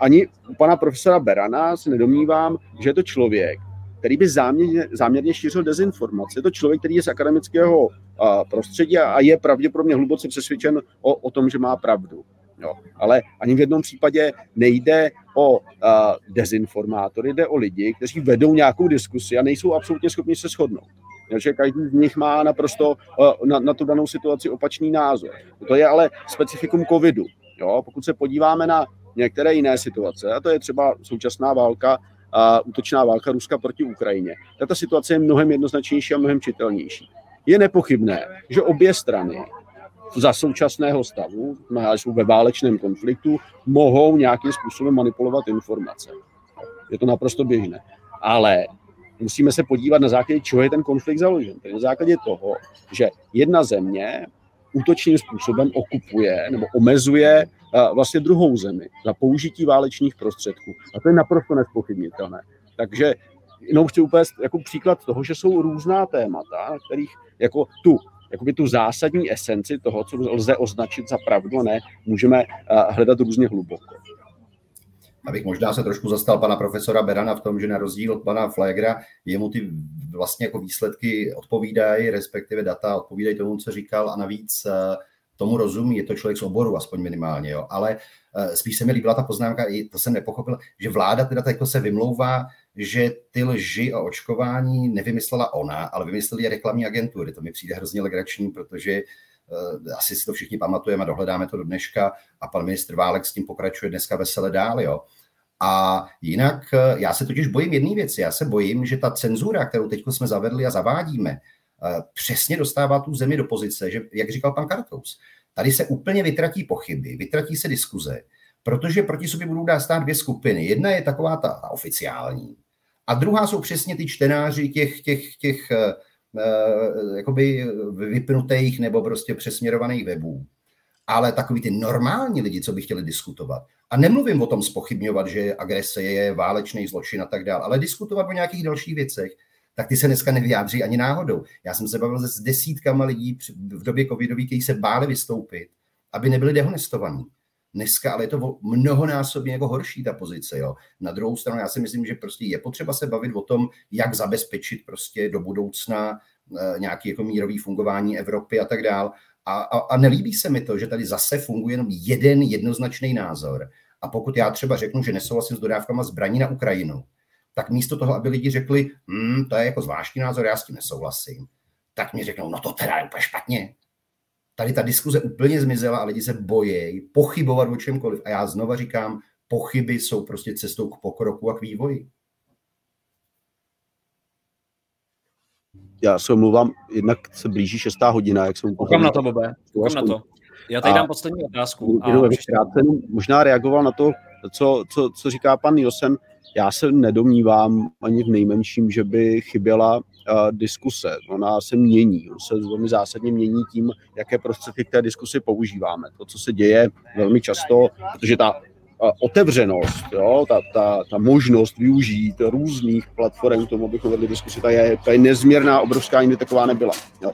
ani u pana profesora Berana se nedomnívám, že je to člověk, který by záměrně, záměrně šířil dezinformace. Je to člověk, který je z akademického prostředí a je pravděpodobně hluboce přesvědčen o, o tom, že má pravdu. Jo. Ale ani v jednom případě nejde o dezinformátory, jde o lidi, kteří vedou nějakou diskusi a nejsou absolutně schopni se shodnout. Takže každý z nich má naprosto na, na tu danou situaci opačný názor. To je ale specifikum covidu. Jo. Pokud se podíváme na některé jiné situace, a to je třeba současná válka útočná válka Ruska proti Ukrajině, tak ta situace je mnohem jednoznačnější a mnohem čitelnější. Je nepochybné, že obě strany za současného stavu, jsou ve válečném konfliktu, mohou nějakým způsobem manipulovat informace. Je to naprosto běžné. Ale musíme se podívat na základě, čeho je ten konflikt založen. na základě toho, že jedna země útočným způsobem okupuje nebo omezuje vlastně druhou zemi za použití válečných prostředků. A to je naprosto nespochybnitelné. Takže jenom chci uvést jako příklad toho, že jsou různá témata, kterých jako tu jakoby tu zásadní esenci toho, co lze označit za pravdu, ne, můžeme hledat různě hluboko. Abych možná se trošku zastal pana profesora Berana v tom, že na rozdíl od pana Flegra jemu ty vlastně jako výsledky odpovídají, respektive data odpovídají tomu, co říkal a navíc tomu rozumí, je to člověk z oboru, aspoň minimálně, jo. ale uh, spíš se mi líbila ta poznámka, i to jsem nepochopil, že vláda teda jako se vymlouvá, že ty lži o očkování nevymyslela ona, ale vymysleli je reklamní agentury. To mi přijde hrozně legrační, protože uh, asi si to všichni pamatujeme a dohledáme to do dneška a pan ministr Válek s tím pokračuje dneska vesele dál, jo. A jinak uh, já se totiž bojím jedné věci. Já se bojím, že ta cenzura, kterou teď jsme zavedli a zavádíme, Eh, přesně dostává tu zemi do pozice, že, jak říkal pan Kartous, tady se úplně vytratí pochyby, vytratí se diskuze, protože proti sobě budou dát stát dvě skupiny. Jedna je taková ta, ta oficiální, a druhá jsou přesně ty čtenáři těch, těch, těch uh, jakoby vypnutých nebo prostě přesměrovaných webů. Ale takový ty normální lidi, co by chtěli diskutovat. A nemluvím o tom spochybňovat, že agrese je válečný zločin a tak dále, ale diskutovat o nějakých dalších věcech, tak ty se dneska nevyjádří ani náhodou. Já jsem se bavil s desítkama lidí v době covidových, kteří se báli vystoupit, aby nebyli dehonestovaní. Dneska ale je to mnohonásobně jako horší ta pozice. Jo. Na druhou stranu já si myslím, že prostě je potřeba se bavit o tom, jak zabezpečit prostě do budoucna e, nějaký jako mírový fungování Evropy a tak dál. A, a, a nelíbí se mi to, že tady zase funguje jenom jeden jednoznačný názor. A pokud já třeba řeknu, že nesouhlasím s dodávkama zbraní na Ukrajinu, tak místo toho, aby lidi řekli, hm, to je jako zvláštní názor, já s tím nesouhlasím, tak mi řeknou, no to teda je úplně špatně. Tady ta diskuze úplně zmizela a lidi se bojí pochybovat o čemkoliv. A já znova říkám, pochyby jsou prostě cestou k pokroku a k vývoji. Já se omluvám, jednak se blíží šestá hodina, jak jsem Koukám na to, Bobe, koukám na to. Já tady a dám poslední otázku. A jenom možná reagoval na to, co, co, co říká pan Josen. Já se nedomnívám ani v nejmenším, že by chyběla uh, diskuse. Ona se mění, ona se velmi zásadně mění tím, jaké prostředky k té diskusi používáme. To, co se děje velmi často, protože ta otevřenost, jo, ta, ta, ta možnost využít různých platform k tomu, abychom vedli diskusi, ta je, ta je nezměrná, obrovská, nikdy taková nebyla. Jo.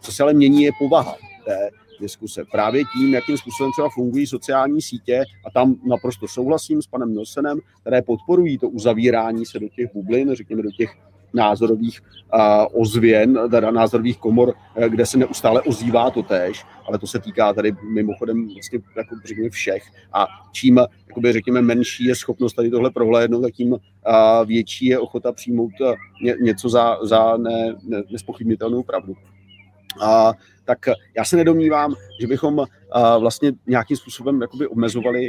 Co se ale mění, je povaha té diskuse. Právě tím, jakým způsobem třeba fungují sociální sítě, a tam naprosto souhlasím s panem Nilsenem, které podporují to uzavírání se do těch bublin, řekněme do těch názorových uh, ozvěn, teda názorových komor, eh, kde se neustále ozývá to též, ale to se týká tady mimochodem vlastně jako řekněme všech a čím jakoby, řekněme menší je schopnost tady tohle prohlédnout, tak tím uh, větší je ochota přijmout ně, něco za, za ne, ne, nespochybnitelnou pravdu. A tak já se nedomnívám, že bychom vlastně nějakým způsobem jakoby omezovali,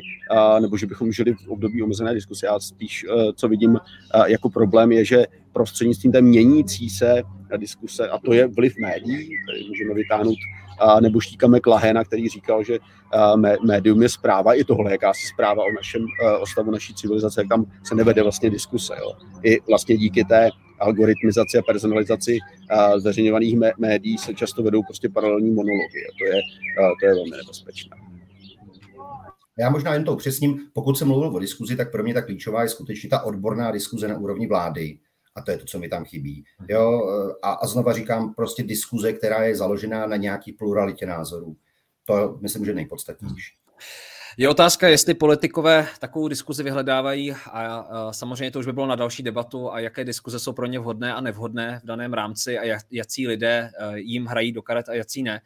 nebo že bychom žili v období omezené diskuse. Já spíš, co vidím jako problém, je, že prostřednictvím té měnící se diskuse, a to je vliv médií, tady můžeme vytáhnout nebo štíkame Klahena, který říkal, že médium je zpráva, i tohle jakási zpráva o našem o stavu naší civilizace, jak tam se nevede vlastně diskuse. Jo. I vlastně díky té algoritmizaci a personalizaci zveřejňovaných médií se často vedou prostě paralelní monology. To je, to je velmi nebezpečné. Já možná jen to upřesním, pokud jsem mluvil o diskuzi, tak pro mě ta klíčová je skutečně ta odborná diskuze na úrovni vlády. A to je to, co mi tam chybí. Jo? A, a znova říkám, prostě diskuze, která je založená na nějaký pluralitě názorů. To myslím, že nejpodstatnější. Je otázka, jestli politikové takovou diskuzi vyhledávají a, samozřejmě to už by bylo na další debatu a jaké diskuze jsou pro ně vhodné a nevhodné v daném rámci a jací lidé eh, jim hrají do karet a jací ne.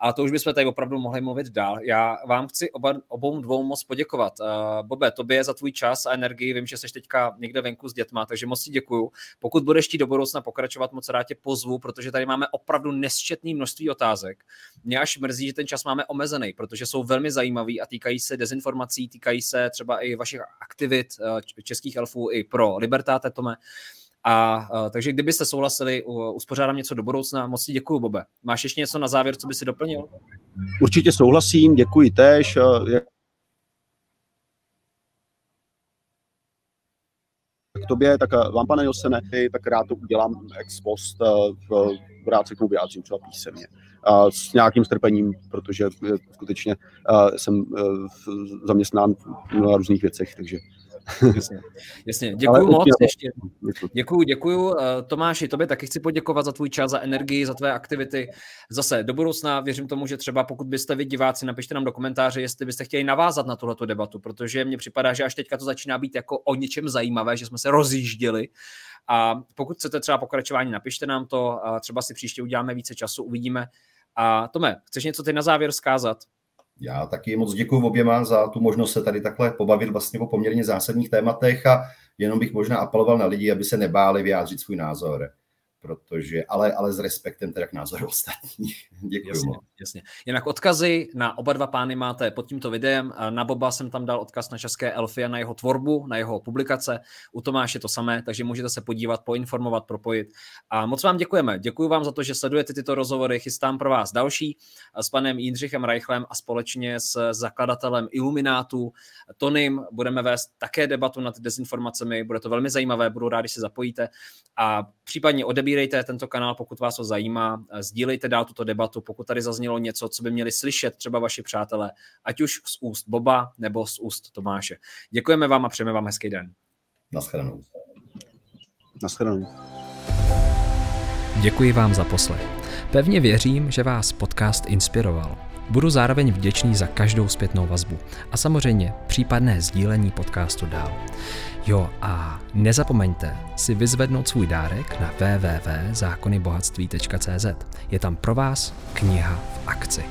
A to už bychom tady opravdu mohli mluvit dál. Já vám chci oba, obou dvou moc poděkovat. Uh, Bobe, tobě za tvůj čas a energii. Vím, že jsi teďka někde venku s dětma, takže moc ti děkuju. Pokud budeš chtít do budoucna pokračovat, moc rád tě pozvu, protože tady máme opravdu nesčetný množství otázek. Mě až mrzí, že ten čas máme omezený, protože jsou velmi zajímavý a týkají se dezinformací, týkají se třeba i vašich aktivit uh, českých elfů i pro Libertáte Tome. A uh, takže kdybyste souhlasili, uh, uspořádám něco do budoucna. Moc ti děkuji, Bobe. Máš ještě něco na závěr, co by si doplnil? Určitě souhlasím, děkuji též. k tobě, tak vám, pane Josene, tak rád to udělám ex post, rád se k tomu vyjádřím třeba písemně. S nějakým strpením, protože skutečně jsem zaměstnán na různých věcech, takže Jasně, jasně. Děkuji moc ještě. Děkuji, děkuji. Eh, Tomáši, tobě taky chci poděkovat za tvůj čas, za energii, za tvé aktivity. Zase do budoucna věřím tomu, že třeba pokud byste vy diváci, napište nám do komentáře, jestli byste chtěli navázat na tuhleto debatu, protože mně připadá, že až teďka to začíná být jako o něčem zajímavé, že jsme se rozjížděli. A pokud chcete třeba pokračování, napište nám to, třeba si příště uděláme více času, uvidíme. A Tome, chceš něco ty na závěr zkázat? Já taky moc děkuji oběma za tu možnost se tady takhle pobavit vlastně o poměrně zásadních tématech a jenom bych možná apeloval na lidi, aby se nebáli vyjádřit svůj názor protože, ale, ale s respektem teda k názoru ostatních. Děkuji jasně, jasně. Jinak odkazy na oba dva pány máte pod tímto videem. Na Boba jsem tam dal odkaz na České Elfy a na jeho tvorbu, na jeho publikace. U Tomáše to samé, takže můžete se podívat, poinformovat, propojit. A moc vám děkujeme. Děkuji vám za to, že sledujete tyto rozhovory. Chystám pro vás další s panem Jindřichem Reichlem a společně s zakladatelem Iluminátu Tonym budeme vést také debatu nad dezinformacemi. Bude to velmi zajímavé, budu rád, když se zapojíte. A případně odebí odebírejte tento kanál, pokud vás to zajímá, sdílejte dál tuto debatu, pokud tady zaznělo něco, co by měli slyšet třeba vaši přátelé, ať už z úst Boba nebo z úst Tomáše. Děkujeme vám a přejeme vám hezký den. Naschledanou. Naschledanou. Děkuji vám za poslech. Pevně věřím, že vás podcast inspiroval. Budu zároveň vděčný za každou zpětnou vazbu a samozřejmě případné sdílení podcastu dál. Jo a nezapomeňte si vyzvednout svůj dárek na www.zákonybohatství.cz. Je tam pro vás kniha v akci.